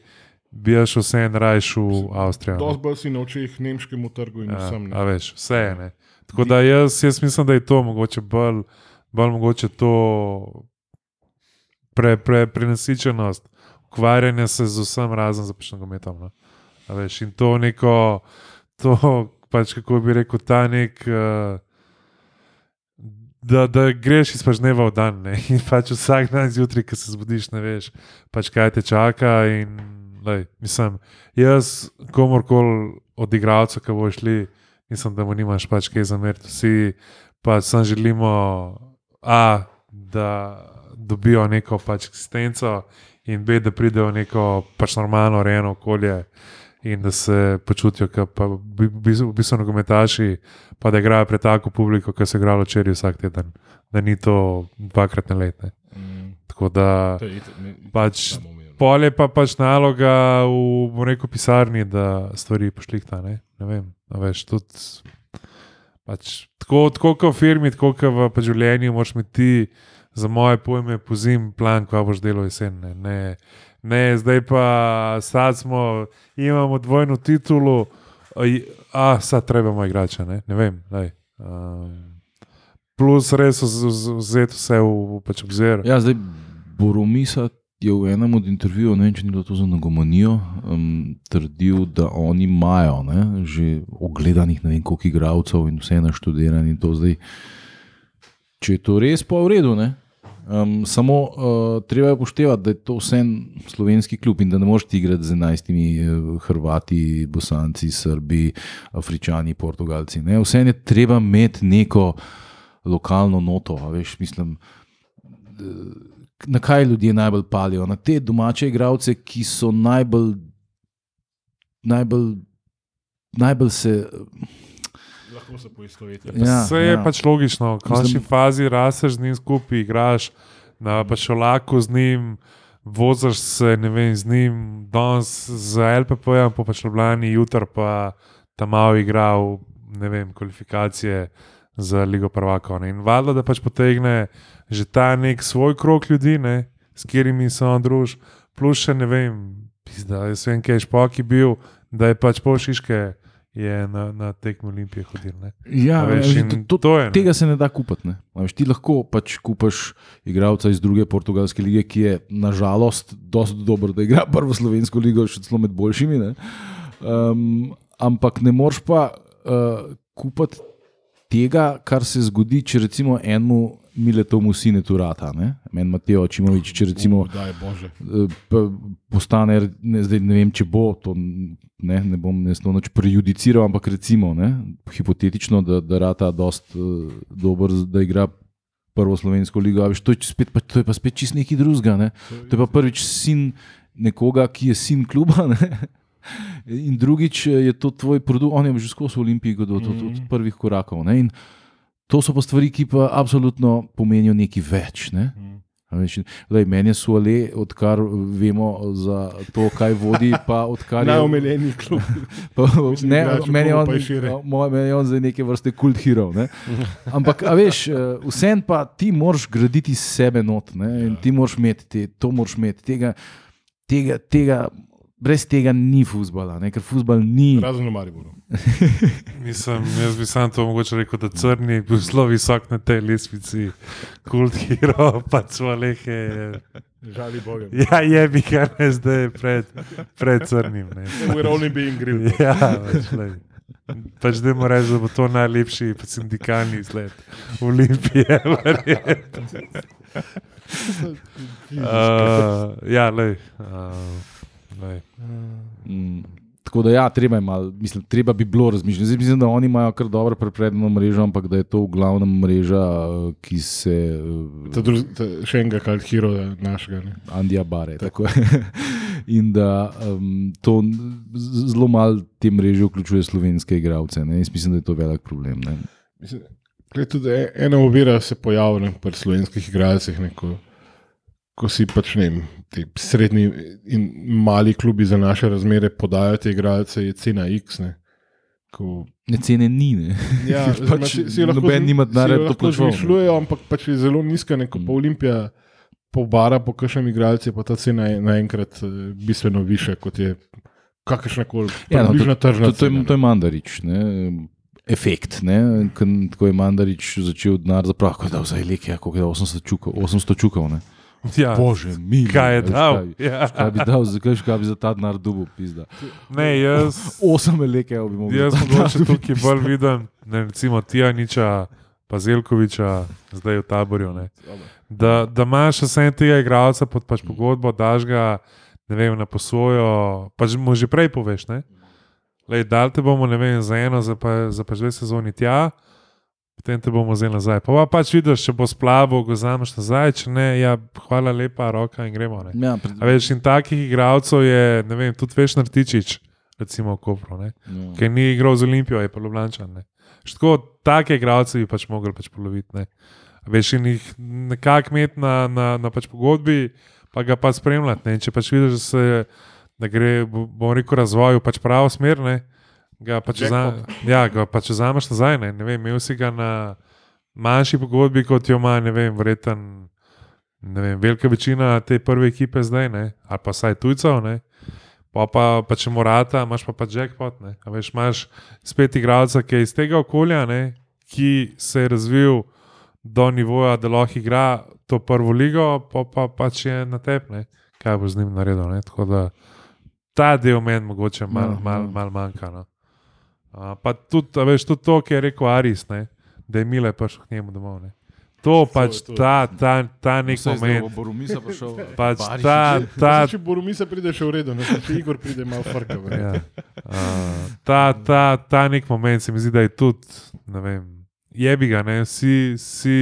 bi jaz vse en rajš v Avstrijo. Dosti bolj si na očeh nemškemu trgu in Ja, vsem. a Ne. veš, vse je. Ne. Tako da jaz, jaz mislim, da je to mogoče bolj, bolj mogoče to pre, pre, prenasičenost, ukvarjanje se z vsem razen za nogometom. No. A Veš, in to neko, to pač kako bi rekel, ta nek. Uh, Da, da greš iz pač dneva v dan, ne? in pač vsak dan zjutraj, ki se zbudiš, ne veš, pač kaj te čaka. In, lej, mislim, jaz, komorkoli od igralcev, ki bo šli, mislim, da mu nimaš pač kaj zameriti. Vsi pa samo želimo, a, da dobijo neko pač eksistenco, in b, da pridejo v neko pač normalno, urejeno okolje. In da se počutijo, kot pa v bi- v bistvu nogometaši, pa da igrajo pred tako publiko, kot se igrajo včeraj vsak teden, da ni to dvakrat na let. Ne. Mm, Tako da pač samo umevno. pol je pa pač naloga v bom rekel, pisarni, da stvari pošlihta. Ne, ne vem, a veš, tudi. Pač, tako, tako kot v firmi, tako kot v pač življenju, moraš imeti ti, za moje pojme, pozim plan, ko boš delal jesen. Ne, ne, ne zdaj pa sad smo, imamo dvojno titulo, a, sad trebamo igrača, ne, ne vem. Um, plus res vz- vz- vzeti vse v, v pač obzir. Ja, zdaj Boromisa je v enem od intervjujev, ne vem, če ni bilo to za nagomanijo, um, trdil, da oni imajo ne, že ogledanih ne vem koliko igralcev in vse naštudirano in to zdaj. Če je to res, pa v redu. Ne? Um, samo uh, treba je upoštevati, da je to vse en slovenski klub in da ne moreš ti igrati z enajstimi uh, Hrvati, Bosanci, Srbi, Afričani, Portugalci. Ne? Vse je treba imeti neko lokalno noto. Veš, mislim, na kaj ljudje najbolj palijo? Na te domače igralce, ki so najbolj, najbolj, najbolj se. Lahko se poistovetijo. Ja, Vse je ja. pač logično, v končni Mislim- fazi rasteš z njim skupaj, igraš na pač olaku z njim, voziš se ne vem, z njim, danes z LPP-jem, pa pač Ljubljani, jutr pa tam malo igral, ne vem, kvalifikacije za Ligo Prvakov. ne. In valjda, da pač potegne že ta nek svoj krok ljudi, ne, s katerimi se on druži, plus še ne vem, pizda, jaz vem, kaj je špoki bil, da je pač pol šiške. Je na, na tekmo Olimpije hodil. Ne? Ja, veš, in to, to, to je, ne. tega se ne da kupiti. Ne? Veš, ti lahko pač kupaš igralca iz druge portugalske lige, ki je nažalost dosti dober, da igra prvo slovensko ligo, še celo med boljšimi. Ne? Um, ampak ne moreš pa uh, kupiti tega, kar se zgodi, če recimo enemu Miletomu sine Turata, ne? meni Mateo Čimovič, če recimo Uh, daj bože. eh, postane, ne, zdaj ne vem, če bo to, ne, ne bom ne to noč prejudiciral, ampak recimo, ne, hipotetično, da, da rata dost uh, dober, z- da igra prvo slovensko ligo, a veš, to, je spet, pa, to je pa spet čist nekaj drugega. Ne? To je pa prvič sin nekoga, ki je sin kluba. Ne? In drugič eh, je to tvoj produkt, on je že skozi Olimpiji, od, od, od, od prvih korakov. Ne? In to so pa stvari, ki pa absolutno pomenijo nekaj več. Ne? In, lej, meni je suale, odkar vemo za to, kaj vodi. Najomeljeni klub. (laughs) Pa, Mislim, ne, meni, on, moj, meni on zdaj neke vrste kult hero. Ne? Ampak, veš, eh, vsem pa ti moraš graditi sebe not ne? in ti moraš imeti, te, to moraš imeti. Tega, tega, tega, brez tega ni fusbala, ne? ker fusbal ni. Razen v Mariboru. (laughs) Mislim, jaz bi sam to mogoče rekel, da crni je bil zelo visok na tej lestvici, kult hero, (laughs) pa svalehe. Žali Boga. Ja, je bi kar ne zdaj pred, pred crnim. Ne. We're only being grilled. (laughs) Ja, pač, lej. pač da mu reči, da bo to najlepši pač sindikalni izlet Olimpije. verjetno. Uh, ja, lej. Uh, lej. Mm, tako da, ja, treba, mal, mislim, treba bi bilo razmišljati. Zdaj mislim, da oni imajo kar dobro prepredeno mrežo, ampak da je to v glavnem mreža, eh, ki se. eh, Ta drug, ta, še enega kalt hero našega. Ne? Andija Bare. Tako. (laughs) In da um, to zelo malo te mreže vključuje slovenske igralce. Mislim, da je to velik problem. Ne? Mislim, tudi e- ena ovira se pojavlja pri slovenskih igralcih, ne, ko, si pač ne vem, ti srednji in mali klubi za naše razmere podajo te igralce, je cena X. Ne, ko, Ne, cene ni. Ne? (laughs) ja, (laughs) pač si- si lahko noben nima jo denarja, da to plačuje. izmišljujejo, ampak pač je zelo nizka, ne, ko pa Olimpija pobara po kakšnem igralcu, je pa ta cena je naenkrat eh, bistveno više, kot je kakršna koli Ja, no, približna tržna To, to, cena. je, to je Mandarič. Ne? Efekt, ko je Mandarič začel denar zapraviti, da je zdaj leke, koliko je 800 čukov. 800 čukov ne? (laughs) Ja, Bože, mi. kaj je dal? (laughs) Ja. Kaj bi dal, zakaj kaj bi za ta denar dubu, pizda. Ne, jaz, (laughs) 8 leke bi mogel. jaz mogoče tukaj bolj vidim, ne, recimo Tijaniča, pa Zelkoviča, zdaj v taborju. Ne. Da, da imaš vse tega igralca pod pač pogodbo, daš ga vem, na posojo, pač mu že prej poveš. Ne? Lej, dal te bomo ne vem, za eno, za, pa, za pač dve sezoni tja, potem te bomo vzeli nazaj. Pa, pa pač vidiš, če bo splavo, ga vzameš nazaj, če ne, ja, hvala lepa, roka in gremo. Ne? Ja, pred, A veš, in takih igralcev je, ne vem, tudi veš Nartičič, recimo v Kopru, ja. ki ni igral z Olimpijo, je pa Ljubljana. Tako take igralce bi pač mogli pač poloviti. Veš, in jih nekako imeti na, na, na pač pogodbi, pa ga pa spremljati. Ne? Če pač vidiš, da, se, da gre, bo- bom rekel, razvoju pač pravo smer, ne? Ga pač, vzam, ja, ga pač vzameš nazaj. Ne? Ne vem, imel si ga na manjši pogodbi, kot jo ima, ne vem, vreten. Ne vem, velika večina te prve ekipe zdaj, ne? ali pa saj tujcev, ne? pa, pa, pa če morata, imaš pa, pa jackpot. Veš, imaš spet igralca, ki je iz tega okolja, ne? ki se je razvil do nivoja, da lahko igra to prvo ligo, pa, pa pač je na tebi, kaj bo z njim naredil. Ne? Tako da ta del meni mogoče malo Ja, mal, ja. mal manjka. No? A, pa tudi, veš, tudi to, kar je rekel Aris, ne? da je Mile prišel k njemu domov. Ne? To pač to. ta, ta, ta nek zdaj moment. bo Boromisa prišel. (laughs) Pač Barišič. ta, ta, Ta, če Boromisa pride še v redu, ne, če Igor pride malo frka. ja. uh, ta, ta, ta nek moment se mi zdi, da je tudi, ne vem, jebi ga, ne, vsi, vsi,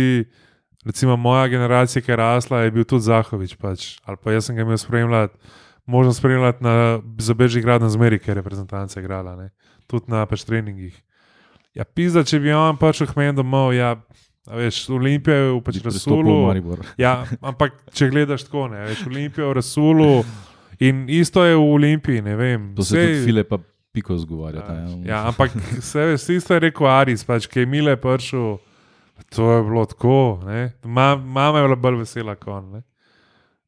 recimo moja generacija, ki je rasla, je bil tudi Zahovič, pač, ali pa jaz sem ga imel spremljati, možno spremljati na Zabežni grad na zmeri, ker je reprezentanca igrala, ne, tudi na pač treningih. Ja, pizda, če bi on pač ohmen domov, ja, veš, Olimpija je v pač Rasulu. Ja, ampak če gledaš tako, ne veš, Olimpijo v Rasulu in isto je v Olimpiji, ne vem. To se saj- tudi Filipa Piko zgovarja. Ja, ampak vse vse isto je rekel Aris, pač, ki je Mile prišel. To je bilo tako. ne. Ma- Mama je bila bolj vesela kot on. ne.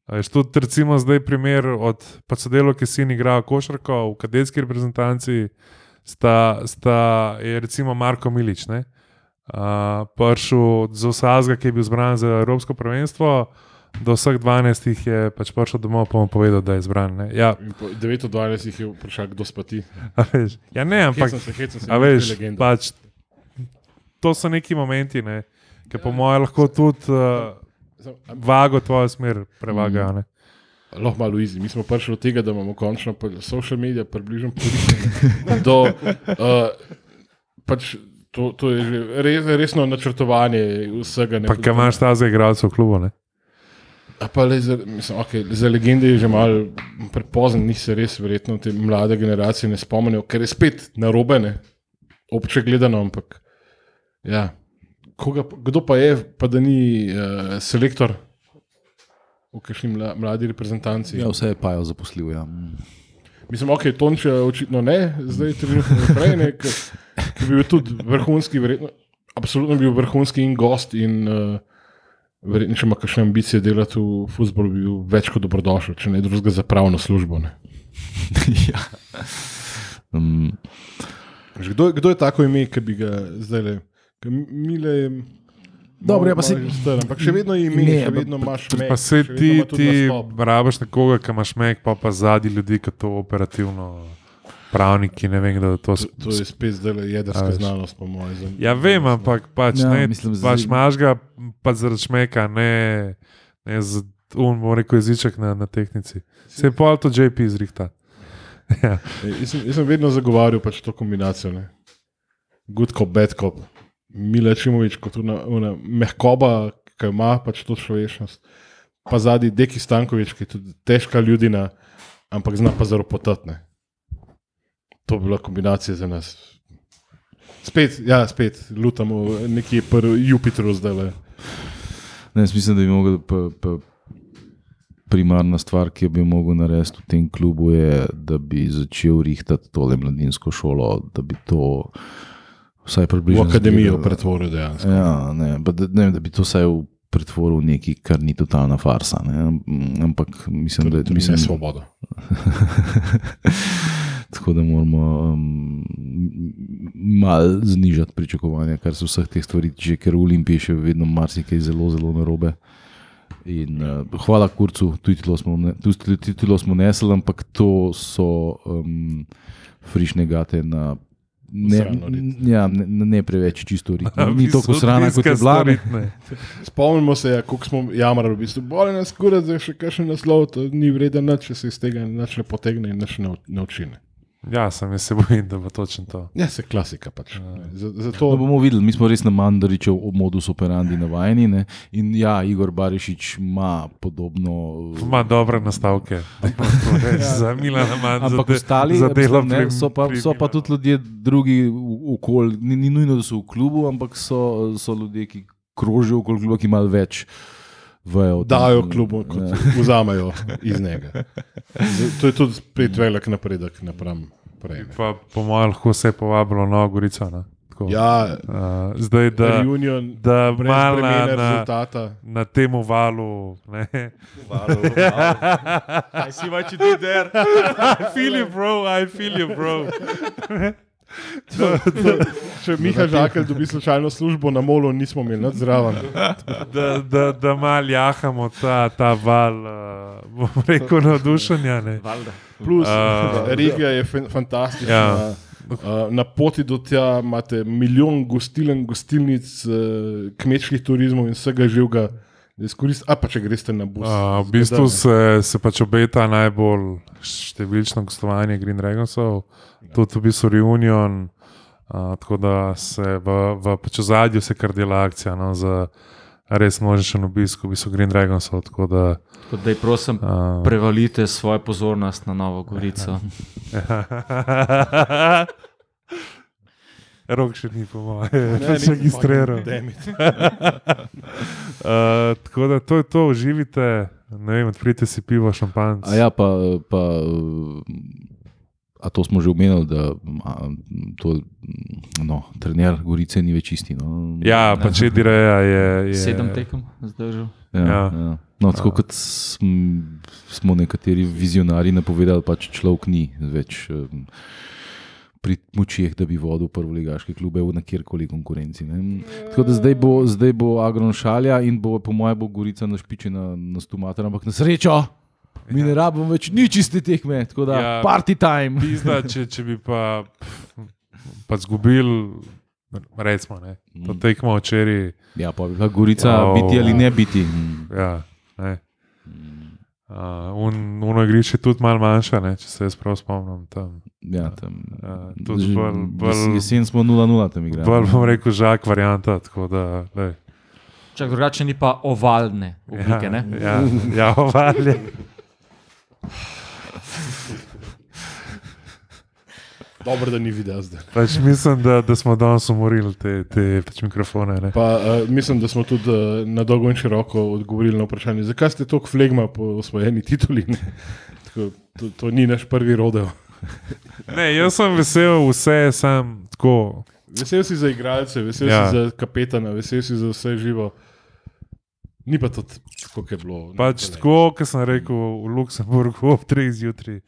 A Veš, tudi recimo zdaj primer od sodelov, ki si igra košarko v kadetski reprezentanci, sta, sta je recimo Marko Milič. ne. Uh, prišel z Osazga, ki je bil zbran za Evropsko prvenstvo, do vseh 12 jih je pač prišel domov, pa mu povedal, da je zbran. ne. Ja, 9 od 12 jih je vprašal, kdo spati. veš, ja, ne, ampak Hecam se, hecam se, veš, legenda. pač to so neki momenti, ne, ki po mojem lahko tudi uh, vago tvojo smer prevagajo. Ne. Lahko malo izi. Mi smo prišli do tega, da imamo končno social medije približno. Do, uh, pač to, to je že res, resno načrtovanje vsega. ne. Pa kaj imaš ta za igralce v klubu? Ne? A pa le za, mislim, okay, za legende je že malo prepozen, njih se res verjetno te mlade generacije ne spomnijo, ker je spet narobene, obče gledano, ampak ja. Koga, kdo pa je, pa da ni uh, selektor v kakšni mla, mladi reprezentanci? Ja, vse je pa jo zaposlil. Ja. Mislim, ok, Tonče očitno ne, zdaj trenutno naprej, ne, ki ki bi bil tudi vrhunski, verjetno, absolutno bi bil vrhunski in gost in uh, verjetno, če ima kakšne ambicije delati v futbolu, bi bil več kot dobrodošel, če ne drugega za pravno službo. (laughs) Ja. um, Kdo, kdo je tako ime, ki bi ga zdaj le, mile je. Dobro, ja, pa se- Star, ampak še vedno je ime, Ne, še vedno imaš mek, Pa se še vedno ti, ti rabiš nekoga, ki imaš mek, pa pa zadnji ljudi, ki to operativno, pravniki, ne vem, da to To, to je spet zdaj le jedrska A, veš. znanost, po mojem. Ja, vem, ampak pač Ja, ne, mislim, mislim, pač zdaj- imaš ga pa zaradi šmeka, ne, ne z um, bom rekel, jeziček na, na tehnici. Se je pa to JP zrihta. (laughs) ja. Jaz sem, jaz sem vedno zagovarjal pač to kombinacijo. Ne? Good cop, bad cop. Mila Čimovič, kot una, una mehkoba, ki ima pač to človečnost. Pa zadnji Deki Stankovič, ki je tudi težka ljudina, ampak zna pa zelo potatne. To bi bila kombinacija za nas. Spet, ja, spet lutamo nekje pri Jupitru zdaj. Le. ne, jaz mislim, da bi mogel. Pa, pa, Primarna stvar, ki bi jo mogel narediti v tem klubu, je, da bi začel rihtati tole mladinsko šolo, da bi to vsaj V približno. akademijo izgledalo. pretvoril dejansko. Ja, ne, da, ne, da bi to vsaj v- pretvoril v nekaj, kar ni totalna farsa. Ne, ampak mislim, da je Tudi mislim, ne svoboda. (laughs) Tako da moramo um, malo znižati pričakovanja, kar se vseh teh stvari tiče, ker v Olimpiji še vedno marsikaj zelo, zelo narobe. In, uh, hvala Kurcu, tudi tilo smo, ne- tudi- tudi tilo smo nesli, ampak to so um, frišne gate na. Ne, ja, ne, ne preveč čisto ritmo. (laughs) Ni to srana kot je bila. ne. (laughs) Spomnimo se, ja, koliko smo jamrali, v bistvu, bolje nas kura, da je še kakšen naslov, to ni vreden, nič, če se iz tega nič ne potegne in nič ne nau- nauči. ne. Ja, sem jaz se bojim, da bo točno to. Ja, se klasika pač. Z- Zato No, bomo videli, mi smo res na Mandaričev modus operandi navajeni. Ne? In ja, Igor Barišič ima podobno. Ima dobre nastavke, (laughs) za Milana manj. Ampak ostali za delo ne, pri- so, pa, so pa tudi ljudje drugi okolje. Ni, ni nujno, da so v klubu, ampak so, so ljudje, ki krožijo okoli kluba, ki malo več vejo. dajo klubu, kot Ja. (laughs) vzamejo iz njega. To je tudi spet velik napredek napram prej. Pa, po mojem, lahko se je povabilo Novo Gorico. Ne? Tako. Ja, Uh, zdaj, da, reunion, da malo na, na, rezultata. na tem valu. Ne? (laughs) I see what you did there. I feel you, bro, I feel you, bro. (laughs) (laughs) Če Miha Žakelj dobi slučajno službo na molu, nismo imeli nad zraven. Da, da, da mal jahamo ta, ta val, uh, bom rekel, navdušenja. ne. Plus, A. regija je fan- fantastična. Ja. Uh, Na poti do tja imate milijon gostilen, gostilnic, uh, kmečkih turizmov in vsega živega. da A pa če greste na bus. Uh, v bistvu se, se pač obeta najbolj številčno gostovanje Green Dragonsov, tudi v bistvu Reunion. Uh, tako da se v, v pač zadju se kar dela akcija no, za res množičen obisk v bistvu Green Dragonsov. Tako da, Tako da, prosim, uh, prevalite svojo pozornost na Novo Gorico. (laughs) Rok še ni, po mojem, Ne, (laughs) pač ni- registriral. Uh, (laughs) tako da to je to, uživite, ne vem, odprite si pivo, šampanjce. A ja, pa, pa a to smo že omenili, da a, to, no, trener Gorice ni več isti. No. Ja, pa če direja je, je. Sedem tekem zdržal. Ja, Ja. ja. No, tako kot sm, smo nekateri vizionari napovedali, pač človek ni več pri močeh, da bi vodil prvoligaške klube v kjerkoli konkurenci. Ne. Tako da zdaj bo, zdaj bo Agron šalja in bo, po mojem, bo Gorica našpičena na stumator, ampak na srečo. Mi ne rabimo več nič iste tekme, tako da Ja. ja. party time. Pizda, če, če bi pa, pa zgubil, recimo, ne. To Mm. tekmo včeraj. Ja, pa bi bila Gorica Oh. biti ali ne biti. Mm. Ja, ne. Uh, un, uno igrišče je tudi malo manjše, ne, če se jaz prav spomnim. Tam. Ja, tam. Ja, tudi bolj- bolj- Jesen smo 0-0 tam igrali. Bolj bom rekel, žak varianta. tako Da, lej. Čak drugače ni pa ovalne oblike. ja, ne? ja, ja, ovalje. (laughs) Dobro, da ni videa zdaj. Pač mislim, da, da smo danes umorili te, te pač mikrofone. Ne. Pa, uh, mislim, da smo tudi uh, na dolgo in široko odgovorili na vprašanje, zakaj ste tako flegma po osvojeni tituli. Tako, to, to ni naš prvi rodeo. Ne, jaz sem vesel, vse sem tako. Vesel si za igralce, vesel. Ja. si za kapetana, vesel si za vse živo. Ni pa to tako, kot je bilo. Pač tako, kot sem rekel v Luksemburgu ob 3 zjutraj.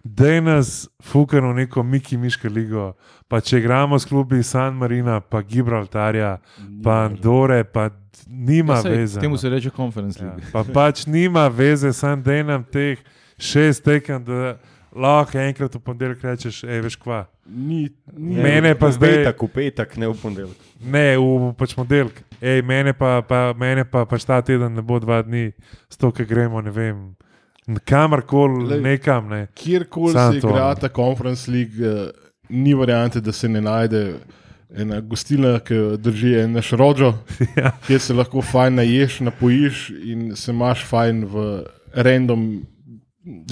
Da je nas fukano neko Miki Miško ligo, pa če igramo s klubi San Marina, pa Gibraltarja, pa Andore, pa nima Ja, saj, veze. Temu no. se reče conference Ja, league. pa pač nima veze, sam da nam teh šest tekem, da lahko enkrat v ponedeljek rečeš, hej, veš kva. Ni, ni, Mene pa v zdaj- petek, v petek, ne v ponedeljek. Ne, v pač modelk. Ej, mene pa, pa, mene pa pač ta teden ne bo dva dni, sto, ki gremo, ne vem, kamorkoli, Glej, nekam. Ne. Kjerkoli se to, igra no. ta Conference League, eh, ni variante, da se ne najde ena gostilna, ki drži en naš rožo, (laughs) Ja. kjer se lahko fajn naješ, napojiš in se imaš fajn v random.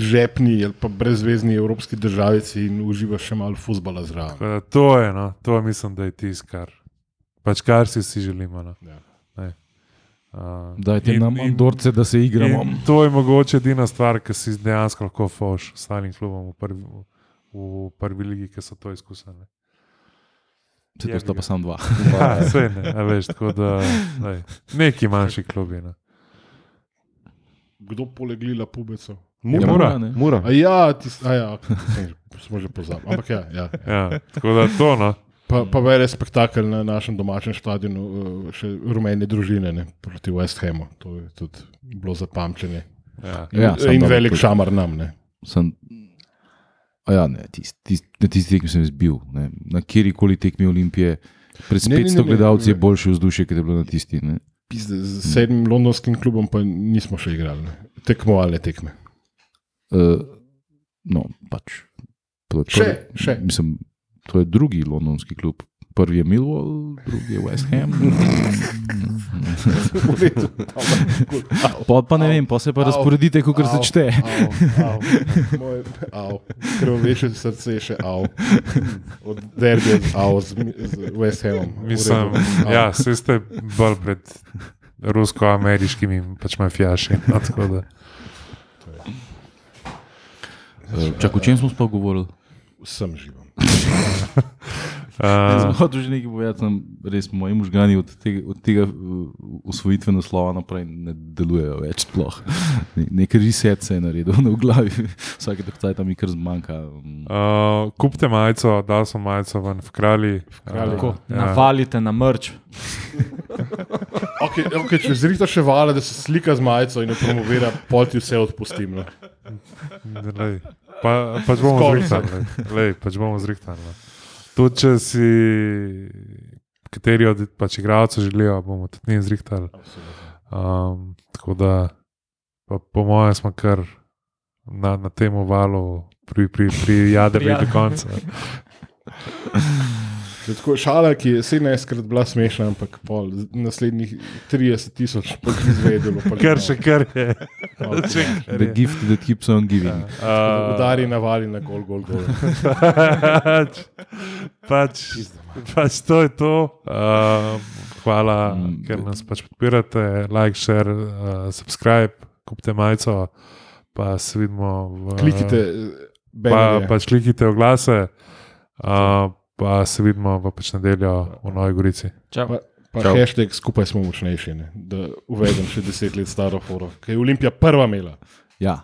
Žepni ali pa brezvezni evropski državici in uživaš še malo futbola zraven. To je, no, to mislim, da je tisto, kar, pač kar si vsi želimo. No. Ja. Ne. Uh, Dajte in- nam in- Andorce, da se igramo. To je mogoče edina stvar, ki si dejansko lahko foš s stalim klubom v prvi, v prvi ligi, ki so to izkusili. Se to sta pa samo dva. (laughs) Ja, vse ne, a veš, tako da lej, neki manjši klubi. Ne. Kdo polegli la pubeco? Ja, mora. ne. Mura. A ja, tis, a ja smo že pozabili. Ampak ja, ja. Ja, tako da to, no. Pa, pa vele spektakel na našem domačem stadionu, eh, še rumene družine ne, proti West Hamu. To je tudi bilo zapamćenje. Ja. In, Ja, in velik tudi. šamar nam. Ne. Sem, a ja, ne, tisti, tisti, na tisti tekmi sem izbil. Ne. Na kjer koli tekmi Olimpije, pred Ne, ne, ne, 500 ne, gledalci je boljše vzdušje, kot je bilo na tisti. Ne. Pizde, z sedmim londonskim klubom pa nismo še igrali. Ne. Tekmovalne tekme. Uh, no, pač. To je Še, prvi- še. Mislim, to je drugi londonski klub. Prvi je Millwall, drugi je West Ham. (laughs) Tam, (laughs) Pa, ne vem, pa se pa razporedite, kot se čte. Krvaveče srce je še av. Od derbija z, av, z, z West Hamom. Mislim, ja, vse ste bolj pred rusko-ameriškimi pač mafijaši. No, Čak, o čem smo sploh govorili? Sem Uh, hotel že nekaj povedati, res moji možgani od tega, od tega uh, usvojitve naslova naprej ne delujejo več. Sploh. Ne- Nekaj reset se je naredil na v glavi, (laughs) vsake dokaj tam mi kar zmanjka. Uh, kupite majico, da so majico ven v kralji. kralji. Uh, Navalite na mrč. (laughs) Okay, okay, če zrihta še vala, da se slika z majico in jo promovira, poti vse odpustim. No. Lej, pa, pač bomo zrihtali. Pač bomo zrihtali. Tudi če si, kateri od pač igralcev želijo, bomo tudi njih zrihtali. Um, tako da, po mojem, smo kar na, na tem valu, pri, pri, pri jadrni Ja. do konca. (laughs) To je Tako, šala, ki je 17krat bila smešna, ampak pol, naslednjih 30 tisoč pa je izvedelo. pa Kar no. še kar je. Ok. Če kar the je. gift that keeps on giving. Uh, Udari na vali na gol, gol, gol. pač, pač, pač to je to. Uh, hvala, Mm. ker nas pač podpirate, like, share, uh, subscribe, kupite majico, pa se vidimo v. Klikite, pa, bannerje. pač klikite oglase, uh, pa se vidimo v pač nedeljo v Novi Gorici. Čau. Pa, pa Čau. hashtag skupaj smo močnejši, ne? da uvedem še deset let staro foro, ki je Olimpija prva imela. Ja,